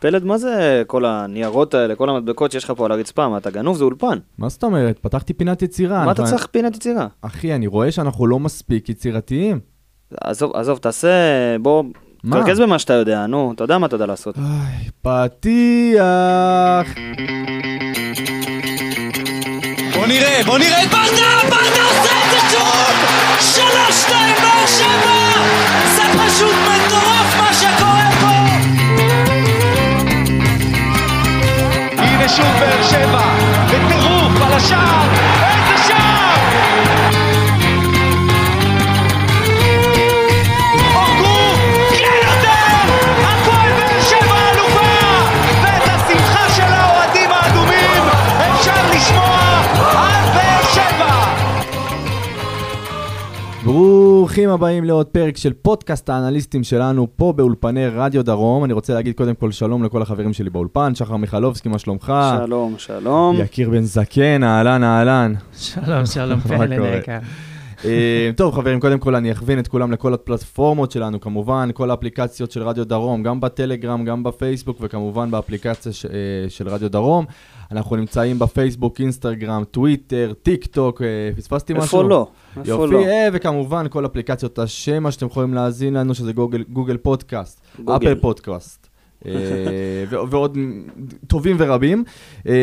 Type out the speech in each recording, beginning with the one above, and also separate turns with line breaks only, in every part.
פלד, מה זה כל הניירות האלה, כל המדבקות שיש לך פה על הרצפה? מה, אתה גנוב? זה אולפן.
מה זאת אומרת? פתחתי פינת יצירה.
מה אתה צריך פינת יצירה?
אחי, אני רואה שאנחנו לא מספיק יצירתיים.
עזוב, עזוב, תעשה, בוא,
מה?
תרכז במה שאתה יודע, נו, אתה יודע מה אתה יודע לעשות.
איי, פתיח.
בוא נראה, בוא נראה את ברדה! ברדה עושה את זה שוב! שלוש, שתיים, באר שבע! זה פשוט מטורף הנה שוב באר שבע, בטירוף על השער! איזה שער! אורגו,
ברוכים הבאים לעוד פרק של פודקאסט האנליסטים שלנו פה באולפני רדיו דרום. אני רוצה להגיד קודם כל שלום לכל החברים שלי באולפן, שחר מיכלובסקי, מה שלומך?
שלום, שלום.
יקיר בן זקן, אהלן אהלן.
שלום, שלום, פלד? היקר.
אה, טוב חברים, קודם כל אני אכוון את כולם לכל הפלטפורמות שלנו, כמובן, כל האפליקציות של רדיו דרום, גם בטלגרם, גם בפייסבוק, וכמובן באפליקציה ש, אה, של רדיו דרום. אנחנו נמצאים בפייסבוק, אינסטגרם, טוויטר, טיק טוק, אה, פספסתי משהו?
איפה לא? איפה
יופי,
לא?
אה, וכמובן כל אפליקציות השמע שאתם יכולים להאזין לנו, שזה גוגל, גוגל פודקאסט,
גוגל.
אפל פודקאסט. אה, ועוד טובים ורבים. אה,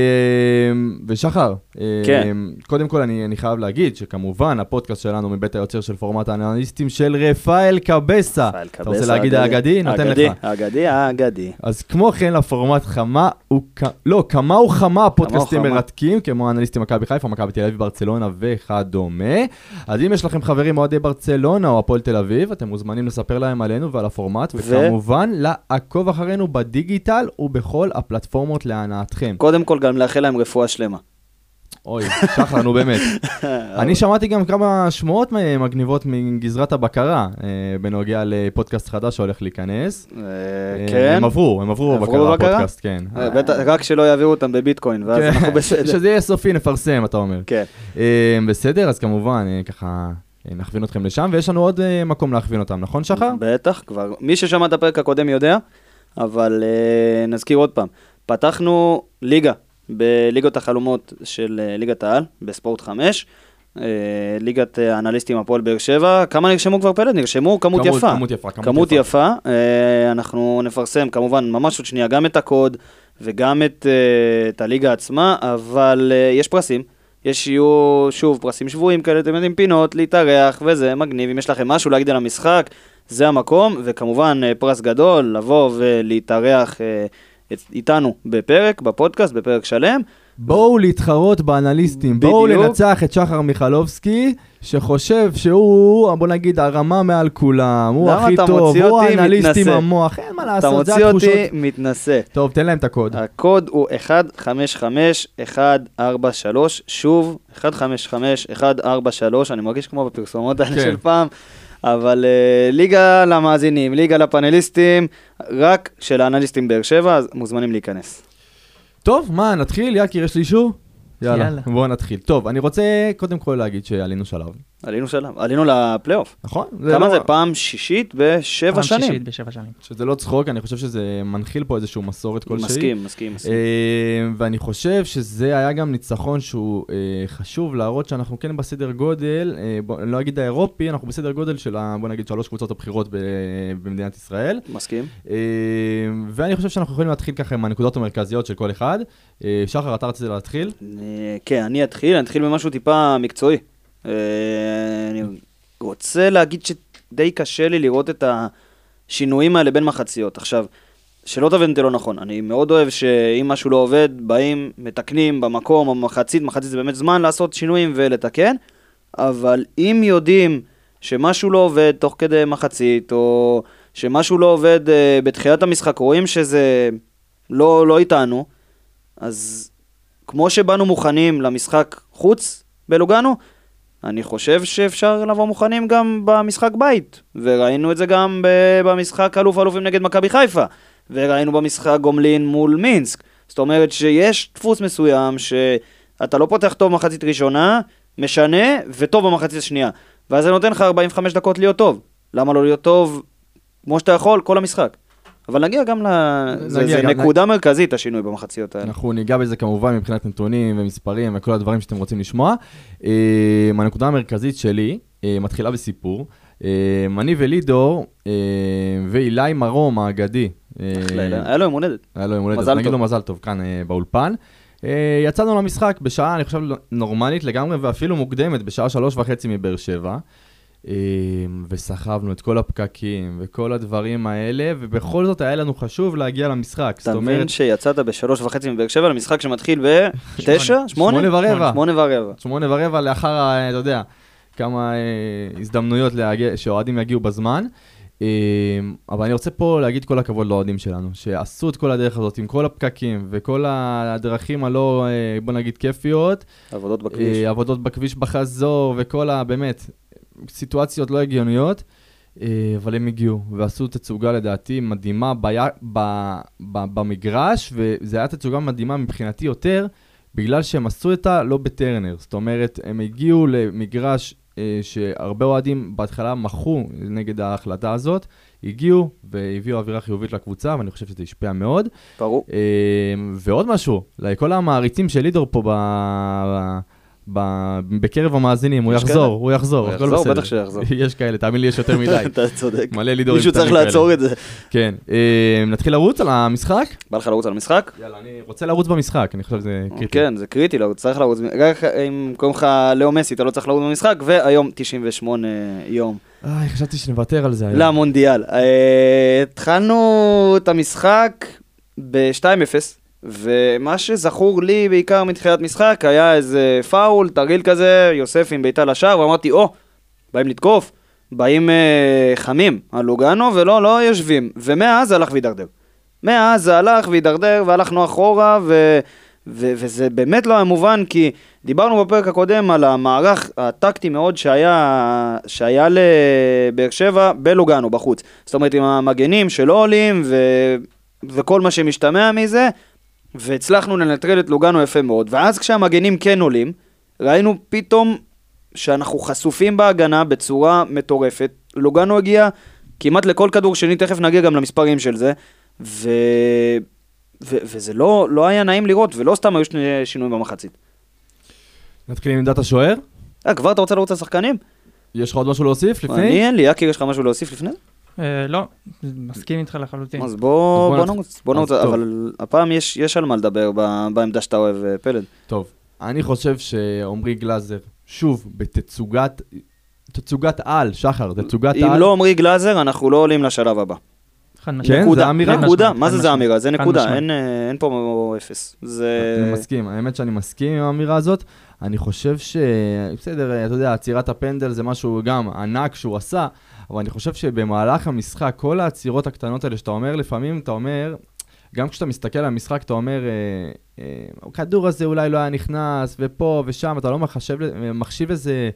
ושחר, אה,
כן.
קודם כל אני, אני חייב להגיד שכמובן הפודקאסט שלנו מבית היוצר של פורמט האנליסטים של רפאל קבסה. אתה רוצה להגיד האגדי? נותן
האגדי,
לך.
האגדי, האגדי.
אז כמו כן לפורמט חמה, הוא, לא, כמה וכמה פודקאסטים
וכמה.
מרתקים, כמו אנליסטים מכבי חיפה, מכבי תל אביב, ברצלונה וכדומה. אז אם יש לכם חברים אוהדי ברצלונה או הפועל תל אביב, אתם מוזמנים לספר להם עלינו ועל הפורמט,
ו-
וכמובן לעקוב אחרינו בדיגיטל ובכל הפלטפורמות להנאתכם.
קודם כל גם לאחל להם רפואה שלמה.
אוי, שחר, נו באמת. אני שמעתי גם כמה שמועות מגניבות מגזרת הבקרה, אה, בנוגע לפודקאסט חדש שהולך להיכנס.
אה,
אה,
כן.
הם עברו, הם עברו בבקרה? הפודקאסט, כן.
רק שלא יעבירו אותם בביטקוין, ואז
כן,
אנחנו בסדר.
שזה יהיה סופי, נפרסם, אתה אומר.
כן.
בסדר, אז כמובן, ככה נכווין אתכם לשם, ויש לנו עוד מקום להכווין אותם, נכון שחר?
בטח, כבר. מי ששמע את הפרק הקודם יודע, אבל אה, נזכיר עוד פעם. פתחנו ליגה בליגות החלומות של אה, ליגת העל, בספורט 5. אה, ליגת האנליסטים הפועל באר שבע. כמה נרשמו כבר פלד? נרשמו כמות
כמות-
יפה.
כמות יפה, כמות
כמות
יפה.
יפה. אנחנו נפרסם כמובן ממש עוד שנייה גם את הקוד וגם את, את הליגה עצמה, אבל יש פרסים. יש יהיו, שוב, פרסים שבויים כאלה, אתם יודעים, פינות, להתארח וזה, מגניב. אם יש לכם משהו להגיד על המשחק, זה המקום, וכמובן אה, פרס גדול, לבוא ולהתארח אה, איתנו בפרק, בפודקאסט, בפרק שלם.
בואו להתחרות באנליסטים, בואו
בדיוק.
לנצח את שחר מיכלובסקי, שחושב שהוא, בוא נגיד, הרמה מעל כולם, הוא הכי
אתה
טוב,
מוציא
הוא האנליסט עם? המוח, אין מה
אתה
לעשות, זה
מוציא
התחושות.
אותי מתנשא.
טוב, תן להם את הקוד.
הקוד הוא 155-143, שוב, 155-143, אני מרגיש כמו בפרסומות האלה
כן.
של פעם, אבל uh, ליגה למאזינים, ליגה לפאנליסטים, רק של האנליסטים באר שבע, אז מוזמנים להיכנס.
טוב, מה, נתחיל? יקיר, יש לי אישור? יאללה,
יאללה.
בואו נתחיל. טוב, אני רוצה קודם כל להגיד שעלינו שלב,
עלינו שלב, עלינו לפלייאוף.
נכון?
כמה
לא-
זה? פעם שישית בשבע
פעם
שנים.
שישית בשבע שנים.
שזה לא צחוק, אני חושב שזה מנחיל פה איזושהי מסורת כלשהי.
מסכים, מסכים, מסכים.
אה, ואני חושב שזה היה גם ניצחון שהוא אה, חשוב להראות שאנחנו כן בסדר גודל, אה, בוא, אני לא אגיד האירופי, אנחנו בסדר גודל של, בוא נגיד, שלוש קבוצות הבכירות במדינת ישראל.
מסכים.
ואני חושב שאנחנו יכולים להתחיל ככה עם הנקודות המרכזיות של כל אחד. שחר, אתה רצית להתחיל?
כן, אני אתחיל, אני אתחיל במשהו טיפה מקצועי. אני רוצה להגיד שדי קשה לי לראות את השינויים האלה בין מחציות. עכשיו, שלא תבין אותי לא נכון, אני מאוד אוהב שאם משהו לא עובד, באים, מתקנים במקום או במחצית, מחצית זה באמת זמן לעשות שינויים ולתקן, אבל אם יודעים שמשהו לא עובד תוך כדי מחצית, או שמשהו לא עובד אה, בתחילת המשחק, רואים שזה לא, לא איתנו, אז כמו שבאנו מוכנים למשחק חוץ בלוגנו, אני חושב שאפשר לבוא מוכנים גם במשחק בית. וראינו את זה גם במשחק אלוף אלופים נגד מכבי חיפה. וראינו במשחק גומלין מול מינסק. זאת אומרת שיש דפוס מסוים שאתה לא פותח טוב מחצית ראשונה, משנה, וטוב במחצית השנייה. ואז זה נותן לך 45 דקות להיות טוב. למה לא להיות טוב כמו שאתה יכול כל המשחק? אבל נגיע גם ל...
נגיע
זה
גם-
נקודה מרכזית, השינוי במחציות האלה.
אנחנו ניגע בזה כמובן מבחינת נתונים ומספרים וכל הדברים שאתם רוצים לשמוע. אה, הנקודה המרכזית שלי אה, מתחילה בסיפור. אה, אני ולידור ואילי מרום האגדי.
היה לו יום הולדת.
היה לו יום הולדת,
מזל
אז נגיד
טוב.
לו מזל טוב כאן באולפן. יצאנו למשחק בשעה, אני חושב, נורמלית לגמרי, ואפילו מוקדמת, בשעה שלוש וחצי מבאר שבע. אה, וסחבנו את כל הפקקים וכל הדברים האלה, ובכל זאת היה לנו חשוב להגיע למשחק.
אתה מבין שיצאת בשלוש וחצי מבאר שבע למשחק שמתחיל בתשע? שמונה?
שמונה ורבע.
שמונה ורבע.
שמונה ורבע לאחר, אתה יודע, כמה אה, הזדמנויות שאוהדים יגיעו בזמן. אה, אבל אני רוצה פה להגיד כל הכבוד לאוהדים שלנו, שעשו את כל הדרך הזאת עם כל הפקקים וכל הדרכים הלא, אה, בוא נגיד, כיפיות,
עבודות בכביש.
אה, עבודות בכביש בחזור וכל ה... באמת, סיטואציות לא הגיוניות. אה, אבל הם הגיעו ועשו תצוגה לדעתי מדהימה בי... ב... ב... במגרש, וזו הייתה תצוגה מדהימה מבחינתי יותר, בגלל שהם עשו אותה לא בטרנר. זאת אומרת, הם הגיעו למגרש אה, שהרבה אוהדים בהתחלה מחו נגד ההחלטה הזאת, הגיעו והביאו אווירה חיובית לקבוצה, ואני חושב שזה השפיע מאוד.
ברור.
אה, ועוד משהו, לכל המעריצים של לידור פה ב... ב... בקרב המאזינים, הוא יחזור,
כאלה?
הוא יחזור,
הוא
הכל
יחזור,
בסדר.
בטח שיחזור.
יש כאלה, תאמין לי, יש יותר מדי.
אתה צודק.
מלא לידורים
מישהו צריך
כאלה.
לעצור את זה.
כן, אה, נתחיל לרוץ על המשחק?
בא לך לרוץ על המשחק?
יאללה, אני רוצה לרוץ במשחק, אני חושב שזה קריטי.
כן, זה קריטי, לא, צריך לרוץ. רק אם קוראים לך לאו מסי, אתה לא צריך לרוץ במשחק, והיום 98 יום
איי, חשבתי שנוותר על זה היום.
למונדיאל. אה, התחלנו את המשחק ב-2-0, ומה שזכור לי בעיקר מתחילת משחק היה איזה פאול, תרגיל כזה, יוסף עם בעיטה לשער, ואמרתי, או, באים לתקוף, באים אה, חמים על לוגנו, ולא, לא יושבים. ומאז הלך והידרדר. מאז זה הלך והידרדר, והלכנו אחורה, ו... ו- וזה באמת לא היה מובן, כי דיברנו בפרק הקודם על המערך הטקטי מאוד שהיה, שהיה לבאר שבע בלוגנו, בחוץ. זאת אומרת, עם המגנים שלא עולים, ו- וכל מה שמשתמע מזה, והצלחנו לנטרל את לוגנו יפה מאוד. ואז כשהמגנים כן עולים, ראינו פתאום שאנחנו חשופים בהגנה בצורה מטורפת. לוגנו הגיע כמעט לכל כדור שני, תכף נגיע גם למספרים של זה, ו... ו- וזה לא, לא היה נעים לראות, ולא סתם היו שני שינויים במחצית.
נתחיל עם עמדת השוער?
אה, כבר אתה רוצה לרוץ על שחקנים?
יש לך עוד משהו להוסיף לפני?
אני אין לי, יקיר, יש לך משהו להוסיף לפני?
אה, לא, מסכים איתך לחלוטין.
אז בוא,
אז בוא
בוא
נת-
נרוץ, בוא. אבל הפעם יש, יש על מה לדבר ב- בעמדה שאתה אוהב, אה, פלד.
טוב, אני חושב שעמרי גלאזר, שוב, בתצוגת, תצוגת על, שחר, תצוגת
אם
על.
לא עמרי גלאזר, אנחנו לא עולים לשלב הבא.
חד
כן, זה אמירה?
נקודה, מה זה זה אמירה? זה. נקודה, אה, אין פה אפס. זה...
אני מסכים, האמת שאני מסכים עם האמירה הזאת. אני חושב ש... בסדר, אתה יודע, עצירת הפנדל זה משהו גם ענק שהוא עשה, אבל אני חושב שבמהלך המשחק, כל העצירות הקטנות האלה שאתה אומר, לפעמים אתה אומר, גם כשאתה מסתכל על המשחק, אתה אומר, אה, אה, הזה אולי לא היה נכנס, ופה ושם, אתה לא מחשב, מחשיב איזה,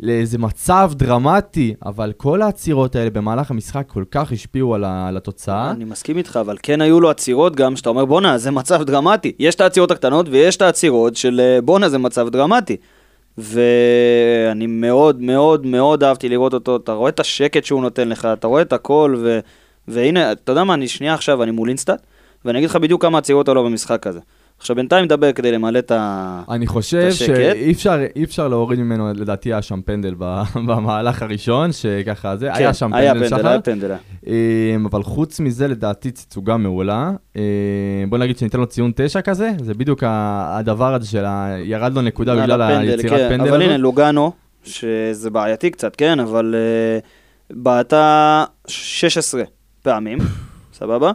לאיזה מצב דרמטי, אבל כל העצירות האלה במהלך המשחק כל כך השפיעו על, ה, על התוצאה.
אני מסכים איתך, אבל כן היו לו עצירות גם, שאתה אומר בואנה, זה מצב דרמטי. יש את העצירות הקטנות ויש את העצירות של אה, בואנה, זה מצב דרמטי. ואני מאוד מאוד מאוד אהבתי לראות אותו, אתה רואה את השקט שהוא נותן לך, אתה רואה את הכל, ו... והנה, אתה יודע מה, אני שנייה עכשיו, אני מול InStat, ואני אגיד לך בדיוק כמה עצירות עלו במשחק הזה. עכשיו בינתיים נדבר כדי למלא את ה...
אני חושב
השקט.
שאי אפשר, אפשר להוריד ממנו, לדעתי היה שם פנדל במהלך הראשון, שככה זה, היה שם
כן, היה
פנדל
פנדל,
שחר.
היה פנדל. היה.
אמ, אבל חוץ מזה, לדעתי תצוגה מעולה. אמ, בוא נגיד שניתן לו ציון תשע כזה, זה בדיוק הדבר הזה של ה... ירד לו נקודה בגלל
הפנדל,
היצירת
כן,
פנדל
אבל הנה,
הזאת.
לוגנו, שזה בעייתי קצת, כן, אבל uh, בעטה 16 פעמים, סבבה?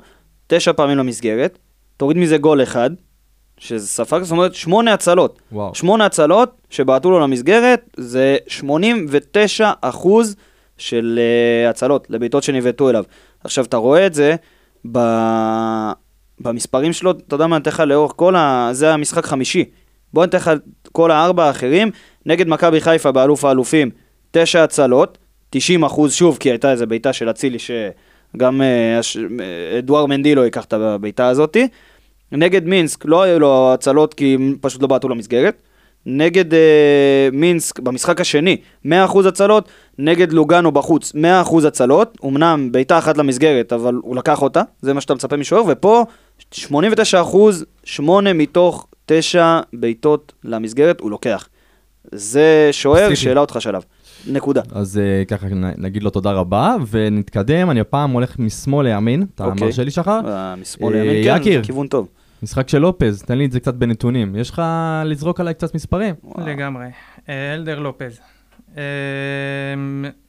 תשע פעמים למסגרת, תוריד מזה גול אחד, שזה ספק, זאת אומרת, שמונה הצלות.
וואו.
שמונה הצלות שבעטו לו למסגרת, זה 89 אחוז של uh, הצלות לבעיטות שנבעטו אליו. עכשיו, אתה רואה את זה ב... במספרים שלו, אתה יודע מה, אני אתן לך לאורך כל ה... זה המשחק חמישי. בוא ניתן לך את כל הארבע האחרים, נגד מכבי חיפה באלוף האלופים, תשע הצלות, 90 אחוז שוב, כי הייתה איזו בעיטה של אצילי שגם אה, אה, אדואר מנדילו ייקח את הבעיטה הזאתי. נגד מינסק לא היו לו הצלות כי הם פשוט לא בעטו למסגרת. נגד אה, מינסק במשחק השני, 100% הצלות, נגד לוגנו בחוץ, 100% הצלות, אמנם בעיטה אחת למסגרת, אבל הוא לקח אותה, זה מה שאתה מצפה משוער, ופה 89%, 8 מתוך 9 בעיטות למסגרת הוא לוקח. זה שוער. שהעלה אותך שלב. נקודה.
אז אה, ככה נגיד לו תודה רבה, ונתקדם, אני הפעם הולך משמאל לימין, אתה
אוקיי.
מרשה לי שחר?
אה, משמאל לימין, כן,
יקיר.
כיוון טוב.
משחק של לופז, תן לי את זה קצת בנתונים. יש לך לזרוק עליי קצת מספרים?
לגמרי. אה, אלדר לופז. אה,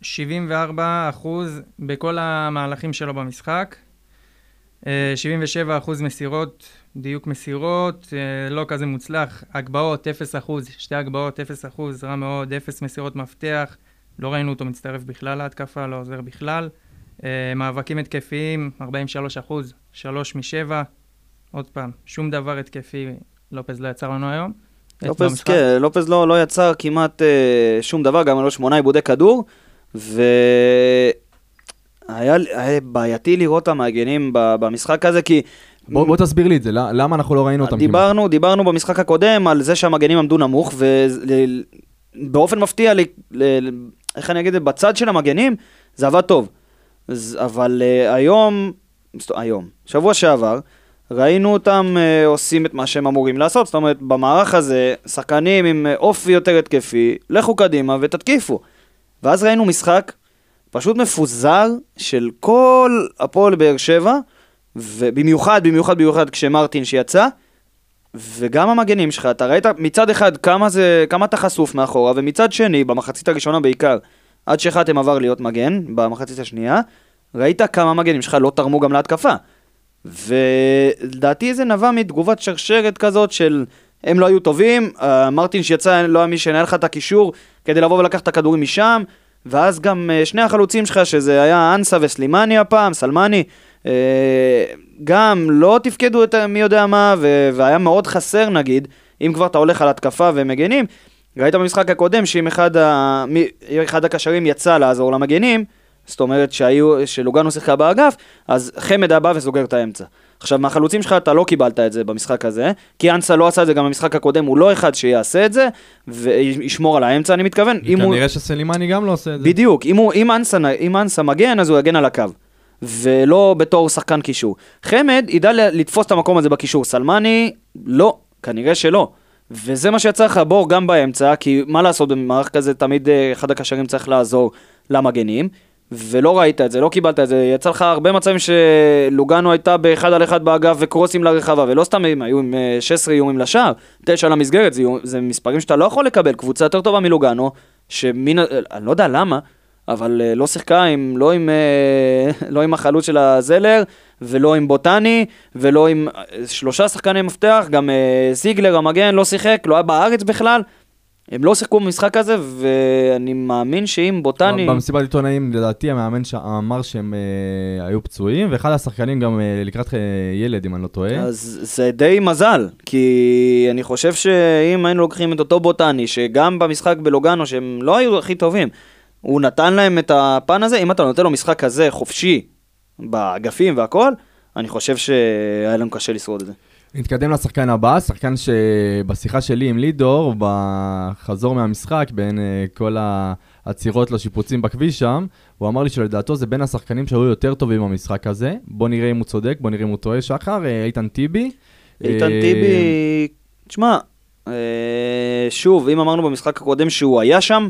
74 אחוז בכל המהלכים שלו במשחק. אה, 77 אחוז מסירות, דיוק מסירות, אה, לא כזה מוצלח. הגבהות, 0 אחוז, שתי הגבהות, 0 אחוז, רע מאוד, 0 מסירות מפתח. לא ראינו אותו מצטרף בכלל להתקפה, לא עוזר בכלל. אה, מאבקים התקפיים, 43 אחוז, 3 מ-7. עוד פעם, שום דבר התקפי לופז לא יצר לנו היום.
לופז. כן, לופז לא, לא יצר כמעט אה, שום דבר, גם לא שמונה עיבודי כדור, והיה היה בעייתי לראות את המגנים ב- במשחק הזה, כי
בוא בוא תסביר לי את זה, למה- למה אנחנו לא ראינו אותם? כמעט?
דיברנו, דיברנו במשחק הקודם על זה שהמגנים עמדו נמוך, ובאופן מפתיע, ל, ל, איך אני אגיד את זה, בצד של המגנים, זה עבד טוב. אז, אבל uh, היום, היום, שבוע שעבר, ראינו אותם uh, עושים את מה שהם אמורים לעשות, זאת אומרת, במערך הזה, שחקנים עם uh, אופי יותר התקפי, לכו קדימה ותתקיפו. ואז ראינו משחק פשוט מפוזר של כל הפועל באר שבע, ובמיוחד, במיוחד, במיוחד כשמרטין שיצא, וגם המגנים שלך, אתה ראית מצד אחד כמה, זה, כמה אתה חשוף מאחורה, ומצד שני, במחצית הראשונה בעיקר, עד שחתם עבר להיות מגן, במחצית השנייה, ראית כמה המגנים שלך לא תרמו גם להתקפה. ולדעתי זה נבע מתגובת שרשרת כזאת של הם לא היו טובים, אה, מרטין שיצא לא היה מי שינהל לך את הקישור כדי לבוא ולקח את הכדורים משם, ואז גם אה, שני החלוצים שלך, שזה היה אנסה וסלימני הפעם, סלמני, אה, גם לא תפקדו יותר מי יודע מה, ו- והיה מאוד חסר נגיד, אם כבר אתה הולך על התקפה ומגנים, ראית במשחק הקודם שאם אחד, ה... אחד הקשרים יצא לעזור למגנים, זאת אומרת שהיו, שלוגנו שיחקה באגף, אז חמד היה בא וסוגר את האמצע. עכשיו, מהחלוצים שלך אתה לא קיבלת את זה במשחק הזה, כי אנסה לא עשה את זה גם במשחק הקודם, הוא לא אחד שיעשה את זה, וישמור על האמצע, אני מתכוון. אם הוא...
כנראה שסלימני גם לא עושה את זה.
בדיוק, אם, הוא, אם, אנסה, אם אנסה מגן, אז הוא יגן על הקו. ולא בתור שחקן קישור. חמד ידע לתפוס את המקום הזה בקישור. סלמני, לא, כנראה שלא. וזה מה שיצא לך בור גם באמצע, כי מה לעשות במערך כזה, תמיד אה, אחד הקשרים צריך לעזור למגנים. ולא ראית את זה, לא קיבלת את זה, יצא לך הרבה מצבים שלוגנו הייתה באחד על אחד באגף וקרוסים לרחבה, ולא סתם הם היו עם אה, 16 איומים לשער, 9 למסגרת, זה, זה מספרים שאתה לא יכול לקבל, קבוצה יותר טובה מלוגנו, שמן, ה- אני לא יודע למה, אבל אה, לא שיחקה עם, לא, עם, אה, לא עם החלוץ של הזלר, ולא עם בוטני, ולא עם אה, שלושה שחקני מפתח, גם אה, זיגלר המגן לא שיחק, לא היה בארץ בכלל. הם לא שיחקו במשחק הזה, ואני מאמין שאם בוטני...
במסיבת עיתונאים, לדעתי, המאמן אמר שהם אה, היו פצועים, ואחד השחקנים גם אה, לקראת אה, ילד, אם אני לא טועה.
אז זה די מזל, כי אני חושב שאם היינו לוקחים את אותו בוטני, שגם במשחק בלוגנו, שהם לא היו הכי טובים, הוא נתן להם את הפן הזה, אם אתה נותן לו משחק כזה חופשי, באגפים והכל, אני חושב שהיה לנו קשה לשרוד את זה.
נתקדם לשחקן הבא, שחקן שבשיחה שלי עם לידור, בחזור מהמשחק, בין אה, כל העצירות לשיפוצים בכביש שם, הוא אמר לי שלדעתו זה בין השחקנים שהיו יותר טובים במשחק הזה. בוא נראה אם הוא צודק, בוא נראה אם הוא טועה. שחר, אה, איתן טיבי.
איתן
אה,
טיבי, תשמע, שוב, אם אמרנו במשחק הקודם שהוא היה שם.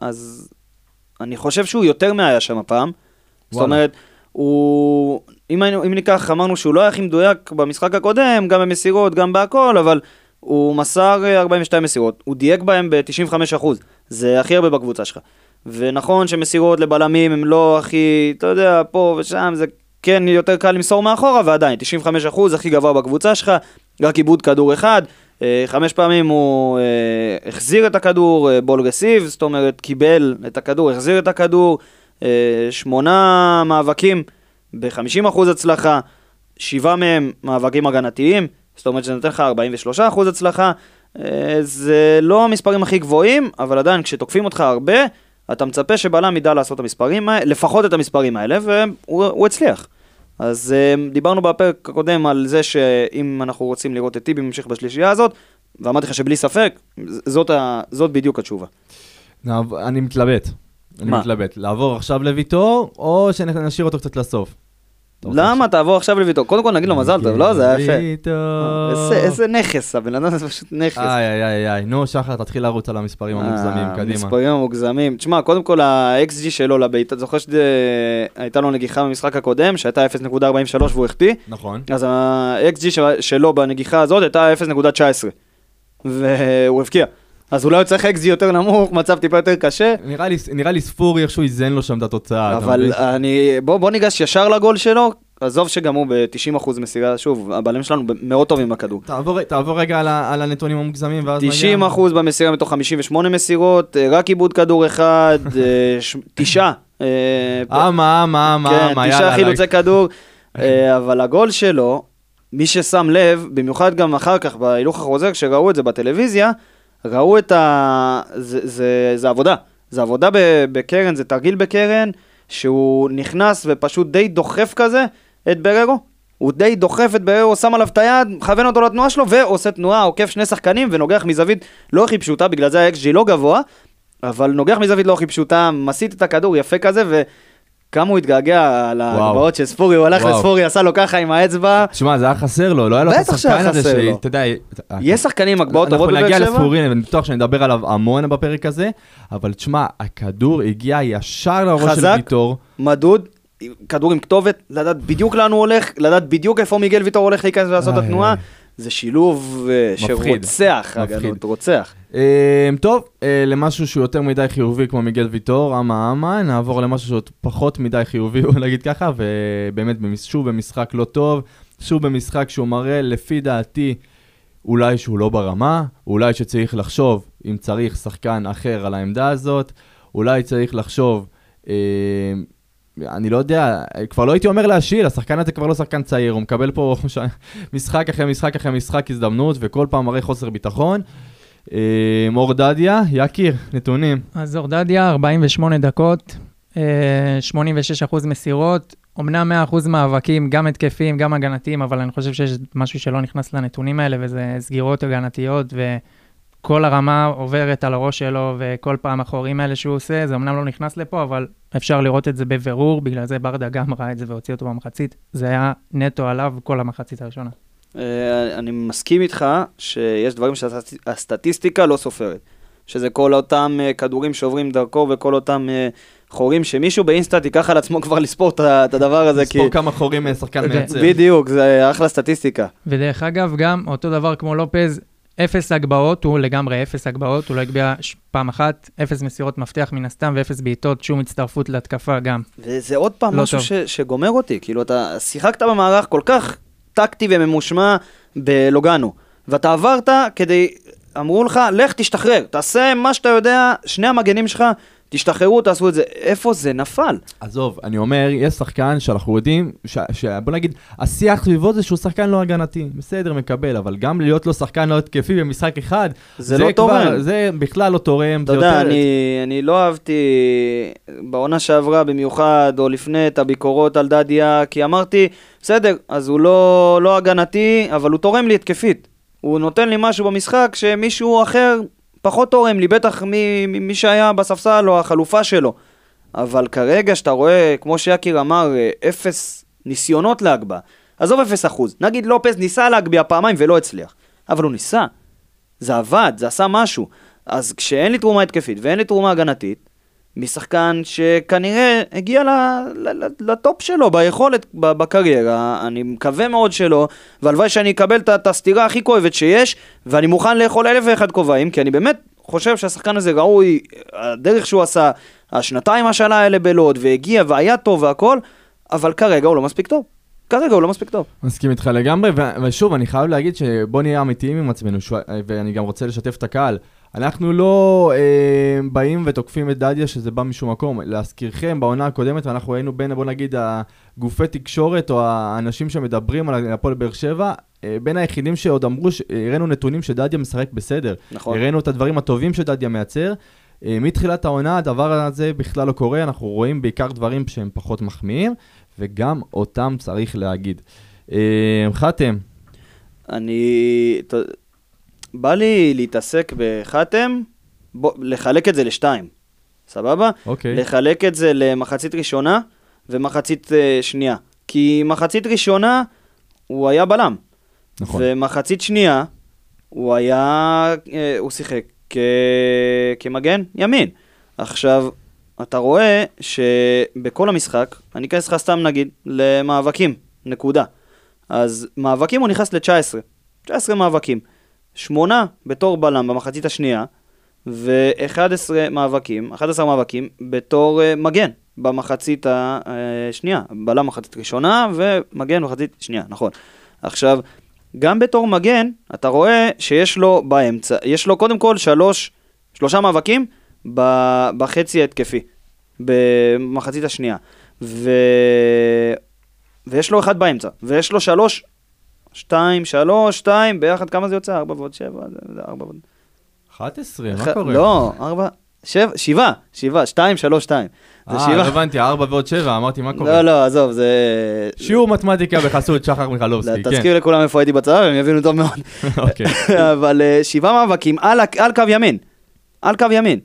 אז אני חושב שהוא יותר מההיה שם הפעם. זאת. אומרת, הוא... אם, היינו, אם ניקח, אמרנו שהוא לא היה הכי מדויק במשחק הקודם, גם במסירות, גם בהכל, אבל הוא מסר אה, 42 מסירות. הוא דייק בהם ב-95%. זה הכי הרבה בקבוצה שלך. ונכון שמסירות לבלמים הם לא הכי, אתה יודע, פה ושם, זה כן יותר קל למסור מאחורה, ועדיין, 95% הכי גבוה בקבוצה שלך, רק עיבוד כדור אחד. אה, חמש פעמים הוא אה, החזיר את הכדור, אה, בול רסיב, זאת אומרת, קיבל את הכדור, החזיר את הכדור, אה, שמונה מאבקים ב-50% הצלחה, שבעה מהם מאבקים הגנתיים, זאת אומרת שזה נותן לך 43% הצלחה. אה, זה לא המספרים הכי גבוהים, אבל עדיין כשתוקפים אותך הרבה, אתה מצפה שבלם ידע לעשות את המספרים לפחות את המספרים האלה, והוא הוא הצליח. אז אה, דיברנו בפרק הקודם על זה שאם אנחנו רוצים לראות את טיבי ממשיך בשלישייה הזאת, ואמרתי לך שבלי ספק, זאת, ה... זאת בדיוק התשובה.
אני מתלבט. אני? מתלבט. לעבור עכשיו לויטור, או שנשאיר אותו קצת לסוף? אתה
למה? תעבור עכשיו לויטור. קודם כל נגיד לו מזל טוב, לא? זה היה יפה.
ויטור.
איזה, נכס, הבן אדם הזה פשוט נכס.
איי, איי, איי, איי. נו, שחר, תתחיל לרוץ על המספרים המוגזמים,
אה,
קדימה.
המספרים המוגזמים. תשמע, קודם כל ה-XG שלו לבעיטה, זוכר שהייתה לו נגיחה במשחק הקודם, שהייתה 0.43 והוא החטיא?
נכון.
אז ה-XG של- שלו בנגיחה הזאת הייתה 0.19. והוא הבקיע. אז אולי הוא צריך XG יותר נמוך, מצב טיפה יותר קשה.
נראה לי- נראה לי ספורי איכשהו איזן לו שם את התוצאה.
אבל? אני, בוא, בוא ניגש ישר לגול שלו, עזוב שגם הוא ב-90% מסירה, שוב, הבעלים שלנו מאוד טובים בכדור.
תעבור- תעבור רגע על ה- על הנתונים המוגזמים, ואז נגיע.
90% במסירה מתוך 58 מסירות, אה, רק עיבוד כדור אחד, אה, תשעה. אה,
אמה, אמה, אמה,
כן,
אמה,
תשעה
יאללה.
חילוצי כדור, אבל הגול שלו, מי ששם לב, במיוחד גם אחר כך בהילוך החוזר, כשראו את זה בטלוויזיה, ראו את ה... זה, זה, זה עבודה. זה עבודה בקרן, זה תרגיל בקרן, שהוא נכנס ופשוט די דוחף כזה את בררו. הוא די דוחף את בררו, שם עליו את היד, מכוון אותו לתנועה שלו, ועושה תנועה, עוקף שני שחקנים ונוגח מזווית לא הכי פשוטה, בגלל זה ה-XG לא גבוה, אבל נוגח מזווית לא הכי פשוטה, מסיט את הכדור יפה כזה, וכמה הוא התגעגע להגבהות של ספורי, הוא הלך
וואו.
לספורי, עשה לו ככה עם האצבע.
תשמע, זה היה חסר לו, לא היה לו את השחקן הזה. שאתה יודע...
יש שחקנים עם הגבהות טובות
אנחנו
בבאר
נגיע
שבע?
לספורי, ואני בטוח שנדבר עליו המון בפרק הזה, אבל תשמע, הכדור הגיע ישר לראש של
חזק.
ויטור.
מדוד, עם- כדור עם כתובת, לדעת בדיוק לאן הוא הולך, לדעת בדיוק איפה מיגל ויטור הולך להיכנס ולעשות את התנועה. זה שילוב אה,
מפחיד,
שרוצח. הגנות, רוצח.
אה, טוב, אה, למשהו שהוא יותר מדי חיובי כמו מיגל ויטור, אמה אמה, נעבור למשהו שהוא פחות מדי חיובי, נגיד ככה, ובאמת, שוב במשחק לא טוב, שוב במשחק שהוא מראה, לפי דעתי, אולי שהוא לא ברמה, אולי שצריך לחשוב אם צריך שחקן אחר על העמדה הזאת, אולי צריך לחשוב, אה, אני לא יודע, כבר לא הייתי אומר להשיל, השחקן הזה כבר לא שחקן צעיר, הוא מקבל פה משחק אחרי משחק אחרי משחק הזדמנות, וכל פעם מראה חוסר ביטחון. אה, מור דדיה, יקיר, נתונים.
אז אורדדיה, 48 דקות, אה, 86% מסירות, אמנם 100% מאבקים, גם התקפיים, גם הגנתיים, אבל אני חושב שיש משהו שלא נכנס לנתונים האלה, וזה סגירות הגנתיות, וכל הרמה עוברת על הראש שלו, וכל פעם החורים האלה שהוא עושה, זה אמנם לא נכנס לפה, אבל אפשר לראות את זה בבירור, בגלל זה ברדה גם ראה את זה והוציא אותו במחצית. זה היה נטו עליו כל המחצית הראשונה.
אה, אני מסכים איתך שיש דברים שהסטטיסטיקה לא סופרת. שזה כל אותם אה, כדורים שעוברים דרכו וכל אותם אה, חורים שמישהו באינסטאט ייקח על עצמו כבר לספור את הדבר הזה. כי...
לספור כמה חורים שחקן מייצר.
בדיוק, זה אחלה סטטיסטיקה.
ודרך אגב, גם אותו דבר כמו לופז, אפס הגבהות, הוא לגמרי אפס הגבהות, הוא לא הגביה פעם אחת, אפס מסירות מפתח מן הסתם, ואפס בעיטות, שום הצטרפות להתקפה גם.
וזה עוד פעם
לא
משהו. ש, שגומר אותי, כאילו אתה שיחקת במערך כל כך טקטי וממושמע בלוגנו, ואתה עברת כדי, אמרו לך, לך תשתחרר, תעשה מה שאתה יודע, שני המגנים שלך, תשתחררו, תעשו את זה. איפה זה נפל?
עזוב, אני אומר, יש שחקן שאנחנו יודעים, ש, ש, בוא נגיד, השיח סביבו זה שהוא שחקן לא הגנתי. בסדר, מקבל, אבל גם להיות לו שחקן לא התקפי במשחק אחד,
זה לא
כבר-
תורם.
זה בכלל לא תורם.
אתה
זה
יודע,
יותר-
אני, אני לא אהבתי בעונה שעברה במיוחד, או לפני, את הביקורות על דדיה, כי אמרתי, בסדר, אז הוא לא, לא הגנתי, אבל הוא תורם לי התקפית. הוא נותן לי משהו במשחק שמישהו אחר פחות תורם לי, בטח מי, מי מי שהיה בספסל או החלופה שלו. אבל כרגע שאתה רואה, כמו שיקיר אמר, אפס ניסיונות להגבהה. עזוב אפס אחוז. נגיד לופס ניסה להגביה פעמיים ולא הצליח. אבל הוא ניסה. זה עבד, זה עשה משהו. אז כשאין לי תרומה התקפית ואין לי תרומה הגנתית, משחקן שכנראה הגיע לטופ שלו ביכולת בקריירה, אני מקווה מאוד שלא, והלוואי שאני אקבל את הסתירה הכי כואבת שיש, ואני מוכן לאכול אלף ואחד כובעים, כי אני באמת חושב שהשחקן הזה ראוי, הדרך שהוא עשה, השנתיים השנה האלה בלוד, והגיע והיה טוב והכל, אבל כרגע הוא לא מספיק טוב. כרגע הוא לא מספיק טוב.
מסכים איתך לגמרי, ושוב, אני חייב להגיד שבוא נהיה אמיתיים עם עצמנו, ואני גם רוצה לשתף את הקהל. אנחנו לא אה, באים ותוקפים את דדיה שזה בא משום מקום. להזכירכם, בעונה הקודמת, ואנחנו היינו בין, בוא נגיד, הגופי תקשורת או האנשים שמדברים על הפועל באר שבע, אה, בין היחידים שעוד אמרו, הראינו נתונים שדדיה משחק בסדר.
נכון.
הראינו את הדברים הטובים שדדיה מייצר. אה, מתחילת העונה הדבר הזה בכלל לא קורה, אנחנו רואים בעיקר דברים שהם פחות מחמיאים, וגם אותם צריך להגיד. אה, חתם,
אני... בא לי להתעסק בחתם, בוא, לחלק את זה לשתיים, סבבה?
אוקיי.
לחלק את זה למחצית ראשונה ומחצית אה, שנייה. כי מחצית ראשונה הוא היה בלם.
נכון.
ומחצית שנייה הוא היה, אה, הוא שיחק כ... כמגן ימין. עכשיו, אתה רואה שבכל המשחק, אני אכנס לך סתם נגיד למאבקים, נקודה. אז מאבקים הוא נכנס ל-19, 19 מאבקים. שמונה בתור בלם במחצית השנייה, ו-11 מאבקים, 11 מאבקים בתור uh, מגן במחצית השנייה. בלם מחצית ראשונה ומגן מחצית שנייה, נכון. עכשיו, גם בתור מגן, אתה רואה שיש לו באמצע, יש לו קודם כל שלוש, שלושה מאבקים ב- בחצי ההתקפי, במחצית השנייה. ו... ויש לו אחד באמצע, ויש לו שלוש, שתיים, שלוש, שתיים, ביחד כמה זה יוצא? ארבע ועוד שבע, זה זה ארבע ועוד...
11,
ח-
מה קורה?
לא, ארבע, שבע, שבעה, שבעה, שתיים, שלוש, שתיים. זה
אה,
שבעה.
לא הבנתי, 4 ועוד 7, אמרתי, מה קורה?
לא, לא, עזוב, זה...
שיעור מתמטיקה בחסות שחר מיכלובסקי, כן.
תזכיר לכולם איפה הייתי בצבא, הם יבינו טוב מאוד.
אוקיי.
אבל אה, שבעה מאבקים על קו ימין. על קו ימין.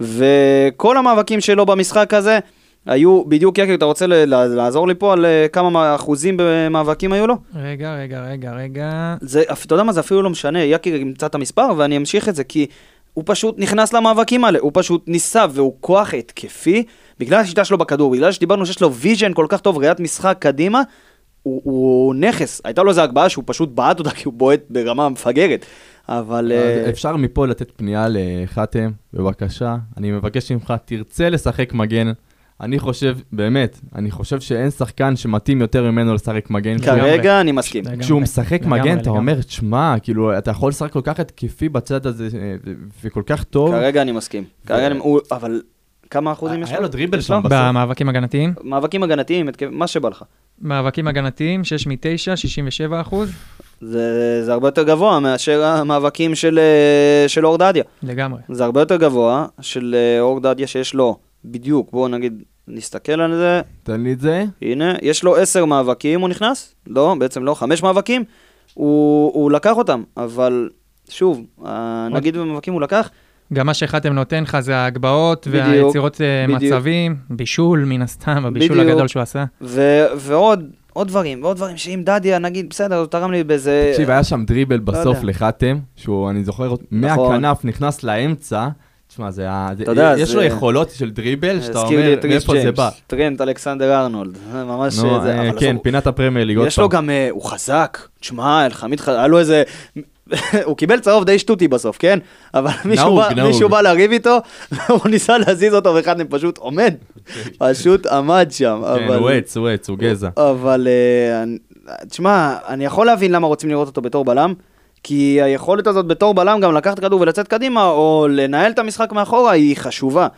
וכל המאבקים שלו במשחק הזה היו, בדיוק יקי, אתה רוצה לעזור לי פה על אה, כמה אחוזים במאבקים היו לו?
רגע, רגע, רגע, רגע.
זה, אתה יודע מה, זה אפילו לא משנה, יקי ימצא את המספר ואני אמשיך את זה, כי הוא פשוט נכנס למאבקים האלה, הוא פשוט ניסה, והוא כוח התקפי, בגלל השיטה שלו בכדור, בגלל שדיברנו שיש לו vision כל כך טוב, ראיית משחק קדימה, הוא, הוא נכס. הייתה לו איזו הגבהה שהוא פשוט בעט אותה כי הוא בועט ברמה מפגרת. אבל... אה,
אפשר מפה לתת פנייה לחתם, בבקשה. אני מבקש ממך, תרצה לשחק מגן. אני חושב, באמת, אני חושב שאין שחקן שמתאים יותר ממנו לשחק מגן.
כרגע אני מסכים.
כשהוא משחק
לגמרי,
מגן, אתה
לגמרי.
אומר, שמע, כאילו, אתה יכול לשחק כל כך התקפי בצד הזה, אה, ו- וכל כך טוב.
כרגע אני מסכים. כרגע אני... הוא- אבל כמה אחוזים יש לו?
היה לו דריבל? שם בסוף.
במאבקים הגנתיים,
מאבקים הגנתיים, מה שבא לך.
מאבקים הגנתיים, 6 מ-9, 67 אחוז,
זה, זה הרבה יותר גבוה מאשר המאבקים של, אה, של אור דדיה.
לגמרי.
זה הרבה יותר גבוה של אה, אור דדיה שיש לו, בדיוק, בואו נגיד, נסתכל על זה,
תן לי את זה.
הנה, יש לו עשר מאבקים, הוא נכנס? לא, בעצם לא, חמש מאבקים, הוא, הוא לקח אותם, אבל שוב, אה, נגיד במאבקים הוא לקח,
גם מה שחתם נותן לך זה ההגבהות והיצירות אה,
בדיוק.
מצבים, בישול מן הסתם, הבישול
בדיוק.
הגדול שהוא עשה.
ו- ועוד, עוד דברים, ועוד דברים שאם דדיה, נגיד, בסדר, הוא תרם לי באיזה...
תקשיב, היה שם דריבל בסוף
יודע.
לחתם, שהוא, אני זוכר,
נכון.
מהכנף נכנס לאמצע. תשמע, זה היה...
אתה יודע,
יש לו יכולות של דריבל, שאתה אומר, מאיפה זה בא.
טרנט אלכסנדר ארנולד, ממש... זה,
אה, כן, פינת הפרמייר ליג, עוד
יש לו
פעם.
גם, אה, הוא חזק, תשמע, אלחמיד, ח- היה לו איזה, הוא קיבל צהוב די שטותי בסוף, כן? אבל מישהו בא- לריב איתו, הוא ניסה להזיז אותו ואחד מהם פשוט עומד, פשוט עמד שם.
כן, הוא עץ, הוא עץ, הוא גזע.
אבל, אה, תשמע, אני יכול להבין למה רוצים לראות אותו בתור בלם, כי היכולת הזאת בתור בלם גם לקחת כדור ולצאת קדימה, או לנהל את המשחק מאחורה, היא חשובה.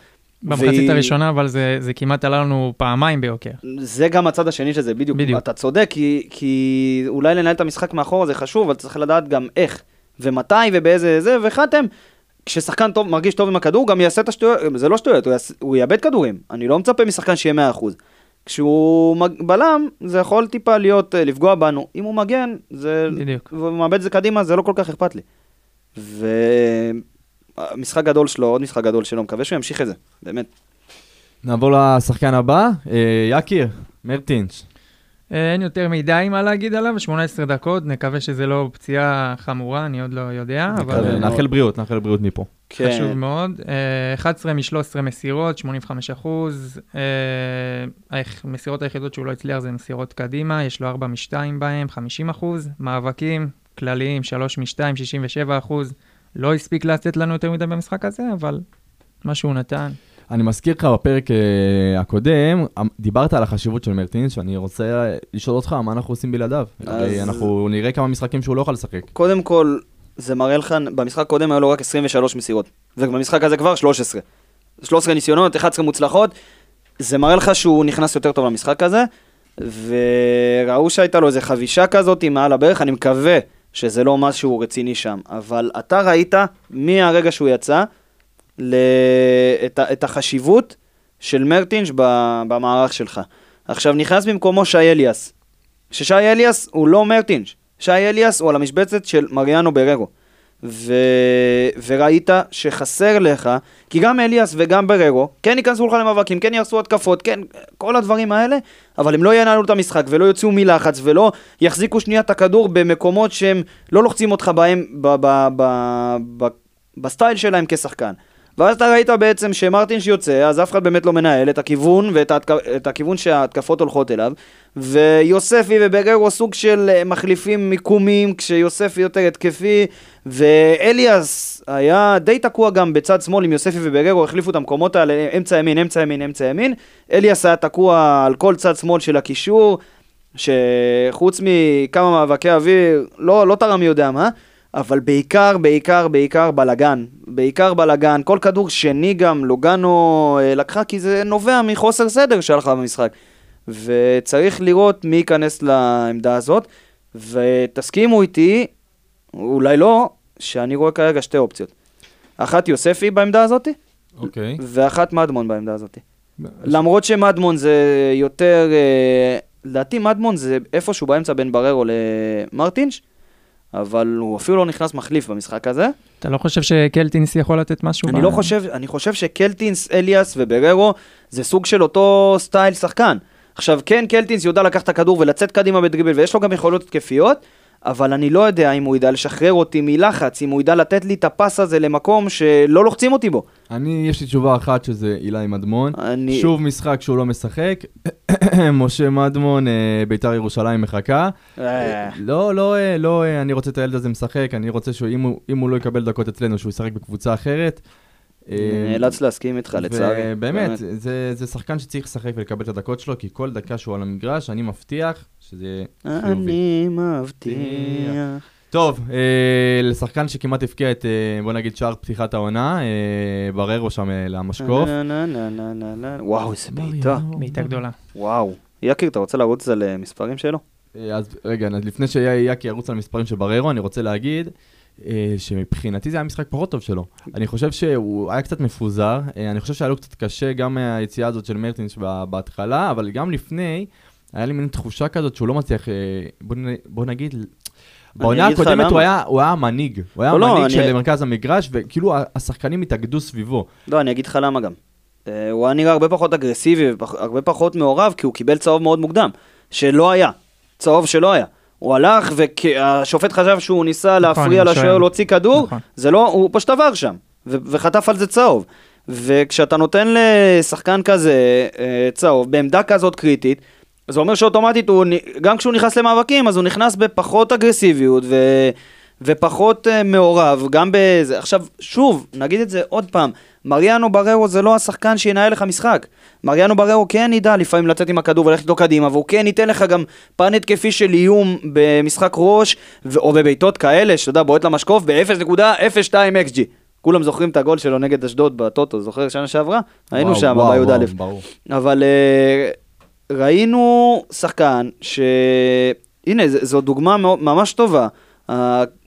במחצית
והיא-
הראשונה, אבל זה, זה כמעט עלה לנו פעמיים ביוקר.
זה גם הצד השני של זה, בדיוק.
בדיוק.
אתה צודק, כי, כי אולי לנהל את המשחק מאחורה זה חשוב, אבל צריך לדעת גם איך, ומתי ובאיזה זה, וחתם, כששחקן טוב, מרגיש טוב עם הכדור, גם יעשה את השטויות, זה לא שטויות, הוא, יעשה, הוא יאבד כדורים. אני לא מצפה משחקן שיהיה 100%. כשהוא מג- בלם, זה יכול טיפה להיות, אה, לפגוע בנו. אם הוא מגן, זה...
בדיוק.
והוא מאבד את זה קדימה, זה לא כל כך אכפת לי. ומשחק גדול שלו, עוד משחק גדול שלו, מקווה שהוא ימשיך את זה, באמת.
נעבור לשחקן הבא, אה, יקיר, מרטינש.
אה, אין יותר מדי מה להגיד עליו, 18 דקות, נקווה שזה לא פציעה חמורה, אני עוד לא יודע, אבל
נאחל בריאות, נאחל בריאות מפה.
כן.
חשוב מאוד. אה, 11 מ-13 מסירות, 85 אחוז. אה, המסירות היחידות שהוא לא הצליח זה מסירות קדימה, יש לו 4 מ-2 בהם, 50 אחוז. מאבקים כלליים, 3 מ-2, 67 אחוז. לא הספיק לתת לנו יותר מדי במשחק הזה, אבל מה שהוא נתן.
אני מזכיר לך בפרק אה, הקודם, אמ- דיברת על החשיבות של מרטינש, ואני רוצה אה, לשאול אותך, מה אנחנו עושים בלעדיו? הרי אנחנו נראה כמה משחקים שהוא לא יכול לשחק.
קודם כל, זה מראה לך, במשחק הקודם היו לו רק 23 מסירות, ובמשחק הזה כבר 13. 13 ניסיונות, 11 מוצלחות, זה מראה לך שהוא נכנס יותר טוב למשחק הזה, וראו שהייתה לו איזה חבישה כזאת מעל הברך, אני מקווה שזה לא משהו רציני שם, אבל אתה ראית מהרגע שהוא יצא, ל... את. את החשיבות של מרטינש. במערך שלך. עכשיו נכנס במקומו שי אליאס, ששי אליאס הוא לא מרטינש, שי אליאס הוא על המשבצת של מריאנו בררו. ו... וראית שחסר לך, כי גם אליאס וגם בררו, כן ייכנסו לך למאבקים, כן יעשו התקפות, כן, כל הדברים האלה, אבל הם לא ינהלו את המשחק ולא יוציאו מלחץ ולא יחזיקו שנייה את הכדור במקומות שהם לא לוחצים אותך בהם. ב... ב... ב... בסטייל שלהם כשחקן. ואז אתה ראית בעצם שמרטינש יוצא, אז אף אחד באמת לא מנהל את הכיוון ואת ההתק... את הכיוון שההתקפות הולכות אליו, ויוספי ובררו סוג של אה, מחליפים מיקומים, כשיוספי יותר התקפי, ואליאס היה די תקוע גם בצד שמאל עם יוספי ובררו, החליפו את המקומות האלה, אמצע ימין, אמצע ימין, אמצע ימין. אליאס היה תקוע על כל צד שמאל של הקישור, שחוץ מכמה מאבקי אוויר, לא, לא תרם מי יודע מה. אבל בעיקר, בעיקר, בעיקר בלאגן. בעיקר בלאגן. כל כדור שני גם לוגנו אה, לקחה, כי זה נובע מחוסר סדר לך במשחק. וצריך לראות מי ייכנס לעמדה הזאת. ותסכימו איתי, אולי לא, שאני רואה כרגע שתי אופציות. אחת יוספי בעמדה הזאת,
אוקיי.
ואחת מדמון בעמדה הזאת. למרות שמדמון זה יותר, אה, לדעתי מדמון זה איפשהו באמצע בין בררו למרטינש, אבל הוא אפילו לא נכנס מחליף במשחק הזה.
אתה לא חושב שקלטינס יכול לתת משהו?
אני
ב-
לא חושב, אני חושב שקלטינס, אליאס ובררו זה סוג של אותו סטייל שחקן. עכשיו, כן, קלטינס יודע לקחת את הכדור ולצאת קדימה בדריבל, ויש לו גם יכולות התקפיות, אבל אני לא יודע אם הוא ידע לשחרר אותי מלחץ, אם הוא ידע לתת לי את הפס הזה למקום שלא לוחצים אותי בו.
אני, יש לי תשובה אחת שזה אילי מדמון.
אני...
שוב משחק שהוא לא משחק. משה מדמון, אה, ביתר ירושלים מחכה.
אה,
לא, לא, אה, לא, אה, אני רוצה את הילד הזה משחק, אני רוצה שאם הוא, הוא לא יקבל דקות אצלנו, שהוא ישחק בקבוצה אחרת. אה,
נאלץ להסכים איתך, לצערי.
באמת, זה, זה שחקן שצריך לשחק ולקבל את הדקות שלו, כי כל דקה שהוא על המגרש, אני מבטיח שזה יהיה חיובי.
אני מבטיח.
טוב, אה, לשחקן שכמעט הבקיע את, אה, בוא נגיד, שער פתיחת העונה, אה, בררו שם אה, למשקוף.
וואו, איזה בעיטה.
בעיטה גדולה.
וואו. יקיר, אתה רוצה לרוץ על אה, מספרים שלו?
אה, אז רגע, לפני שיאקי ירוץ על המספרים של בררו, אני רוצה להגיד שמבחינתי זה היה משחק פחות טוב שלו. אני חושב שהוא היה קצת מפוזר, אה, אני חושב שהיה לו קצת קשה גם מהיציאה הזאת של מרטינס ב- בהתחלה, אבל גם לפני, היה לי מין תחושה כזאת שהוא לא מצליח, אה, בוא, נגיד, בעונה הקודמת הוא. היה, הוא היה המנהיג, הוא היה
לא, לא,
המנהיג
אני-
של מרכז המגרש, וכאילו השחקנים התאגדו סביבו.
לא, אני אגיד לך למה גם. אה, הוא היה נראה הרבה פחות אגרסיבי והרבה פחות מעורב, כי הוא קיבל צהוב מאוד מוקדם, שלא היה. צהוב שלא היה. הוא הלך והשופט חשב שהוא ניסה להפריע
אני
לשוער. להוציא כדור,
נכון.
זה לא, הוא פשוט עבר שם, וחטף על זה צהוב. וכשאתה נותן לשחקן כזה אה, צהוב, בעמדה כזאת קריטית, זה אומר שאוטומטית, הוא, גם כשהוא נכנס למאבקים, אז הוא נכנס בפחות אגרסיביות ו, ופחות uh, מעורב, גם בזה. עכשיו, שוב, נגיד את זה עוד פעם, מריאנו בררו זה לא השחקן שינהל לך משחק. מריאנו בררו כן ידע לפעמים לצאת עם הכדור וללכת איתו קדימה, והוא כן ייתן לך גם פן התקפי של איום במשחק ראש, ו- או בבעיטות כאלה, שאתה יודע, בועט למשקוף ב-0.02 XG. כולם זוכרים את הגול שלו נגד אשדוד בטוטו, זוכר שנה שעברה? היינו
וואו,
שם,
וואו,
בי"א. אבל אה, ראינו שחקן ש... הנה, זו דוגמה ממש טובה,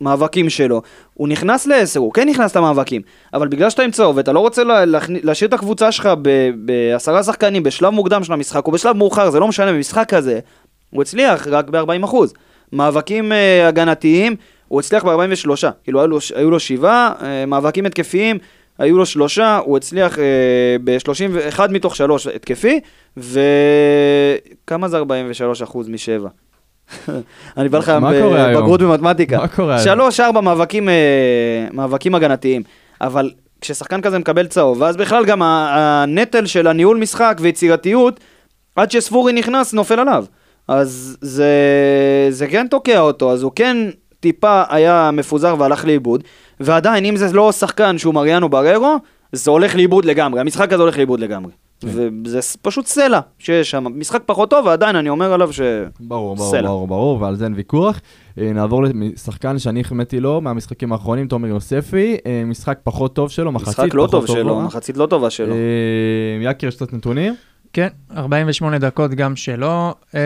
המאבקים שלו. הוא נכנס לעשר, הוא כן נכנס למאבקים, אבל בגלל שאתה עם צהוב ואתה לא רוצה לה- להשאיר את הקבוצה שלך בעשרה שחקנים בשלב מוקדם של המשחק, או בשלב מאוחר, זה לא משנה, במשחק כזה, הוא הצליח רק ב-40%. מאבקים אה, הגנתיים, הוא הצליח ב-43, כאילו היו לו, היו לו שבעה, אה, מאבקים התקפיים, היו לו שלושה, הוא הצליח אה, ב-31 מתוך שלוש התקפי, וכמה זה 43 אחוז משבע? אני בא לך
היום?
בגרות במתמטיקה.
מה קורה היום?
שלוש, ארבע מאבקים, אה, מאבקים הגנתיים, אבל כששחקן כזה מקבל צהוב, ואז בכלל גם הנטל של הניהול משחק ויצירתיות, עד שספורי נכנס, נופל עליו. אז זה, זה כן תוקע אותו, אז הוא כן טיפה היה מפוזר והלך לאיבוד, ועדיין, אם זה לא שחקן שהוא מריאנו בררו, זה הולך לאיבוד לגמרי, המשחק הזה הולך לאיבוד לגמרי.
כן.
וזה פשוט סלע שיש שם, משחק פחות טוב, ועדיין אני אומר עליו ש...
ברור, ברור,
סלע.
ברור, ברור, ועל זה אין ויכוח. אה, נעבור לשחקן שאני החמאתי לו מהמשחקים האחרונים, תומר יוספי, אה, משחק פחות טוב שלו, מחצית
משחק לא
פחות
טוב שלו,
טובה.
מחצית לא טובה שלו.
אה, יקיר, יש קצת נתונים?
כן, 48 דקות גם שלו, אה,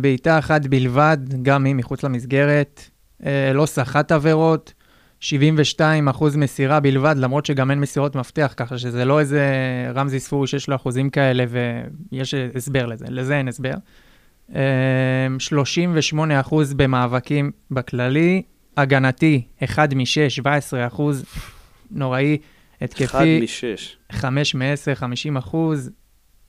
בעיטה אחת בלבד, גם היא מחוץ למסגרת, אה, לא סחט עבירות, 72 אחוז מסירה בלבד, למרות שגם אין מסירות מפתח, ככה שזה לא איזה רמזי ספורי שיש לו אחוזים כאלה ויש הסבר לזה, לזה אין הסבר. אה, 38 אחוז במאבקים בכללי, הגנתי, 1 מ-6, 17 אחוז, נוראי. התקפי,
משש.
5 מ-10, 50 אחוז.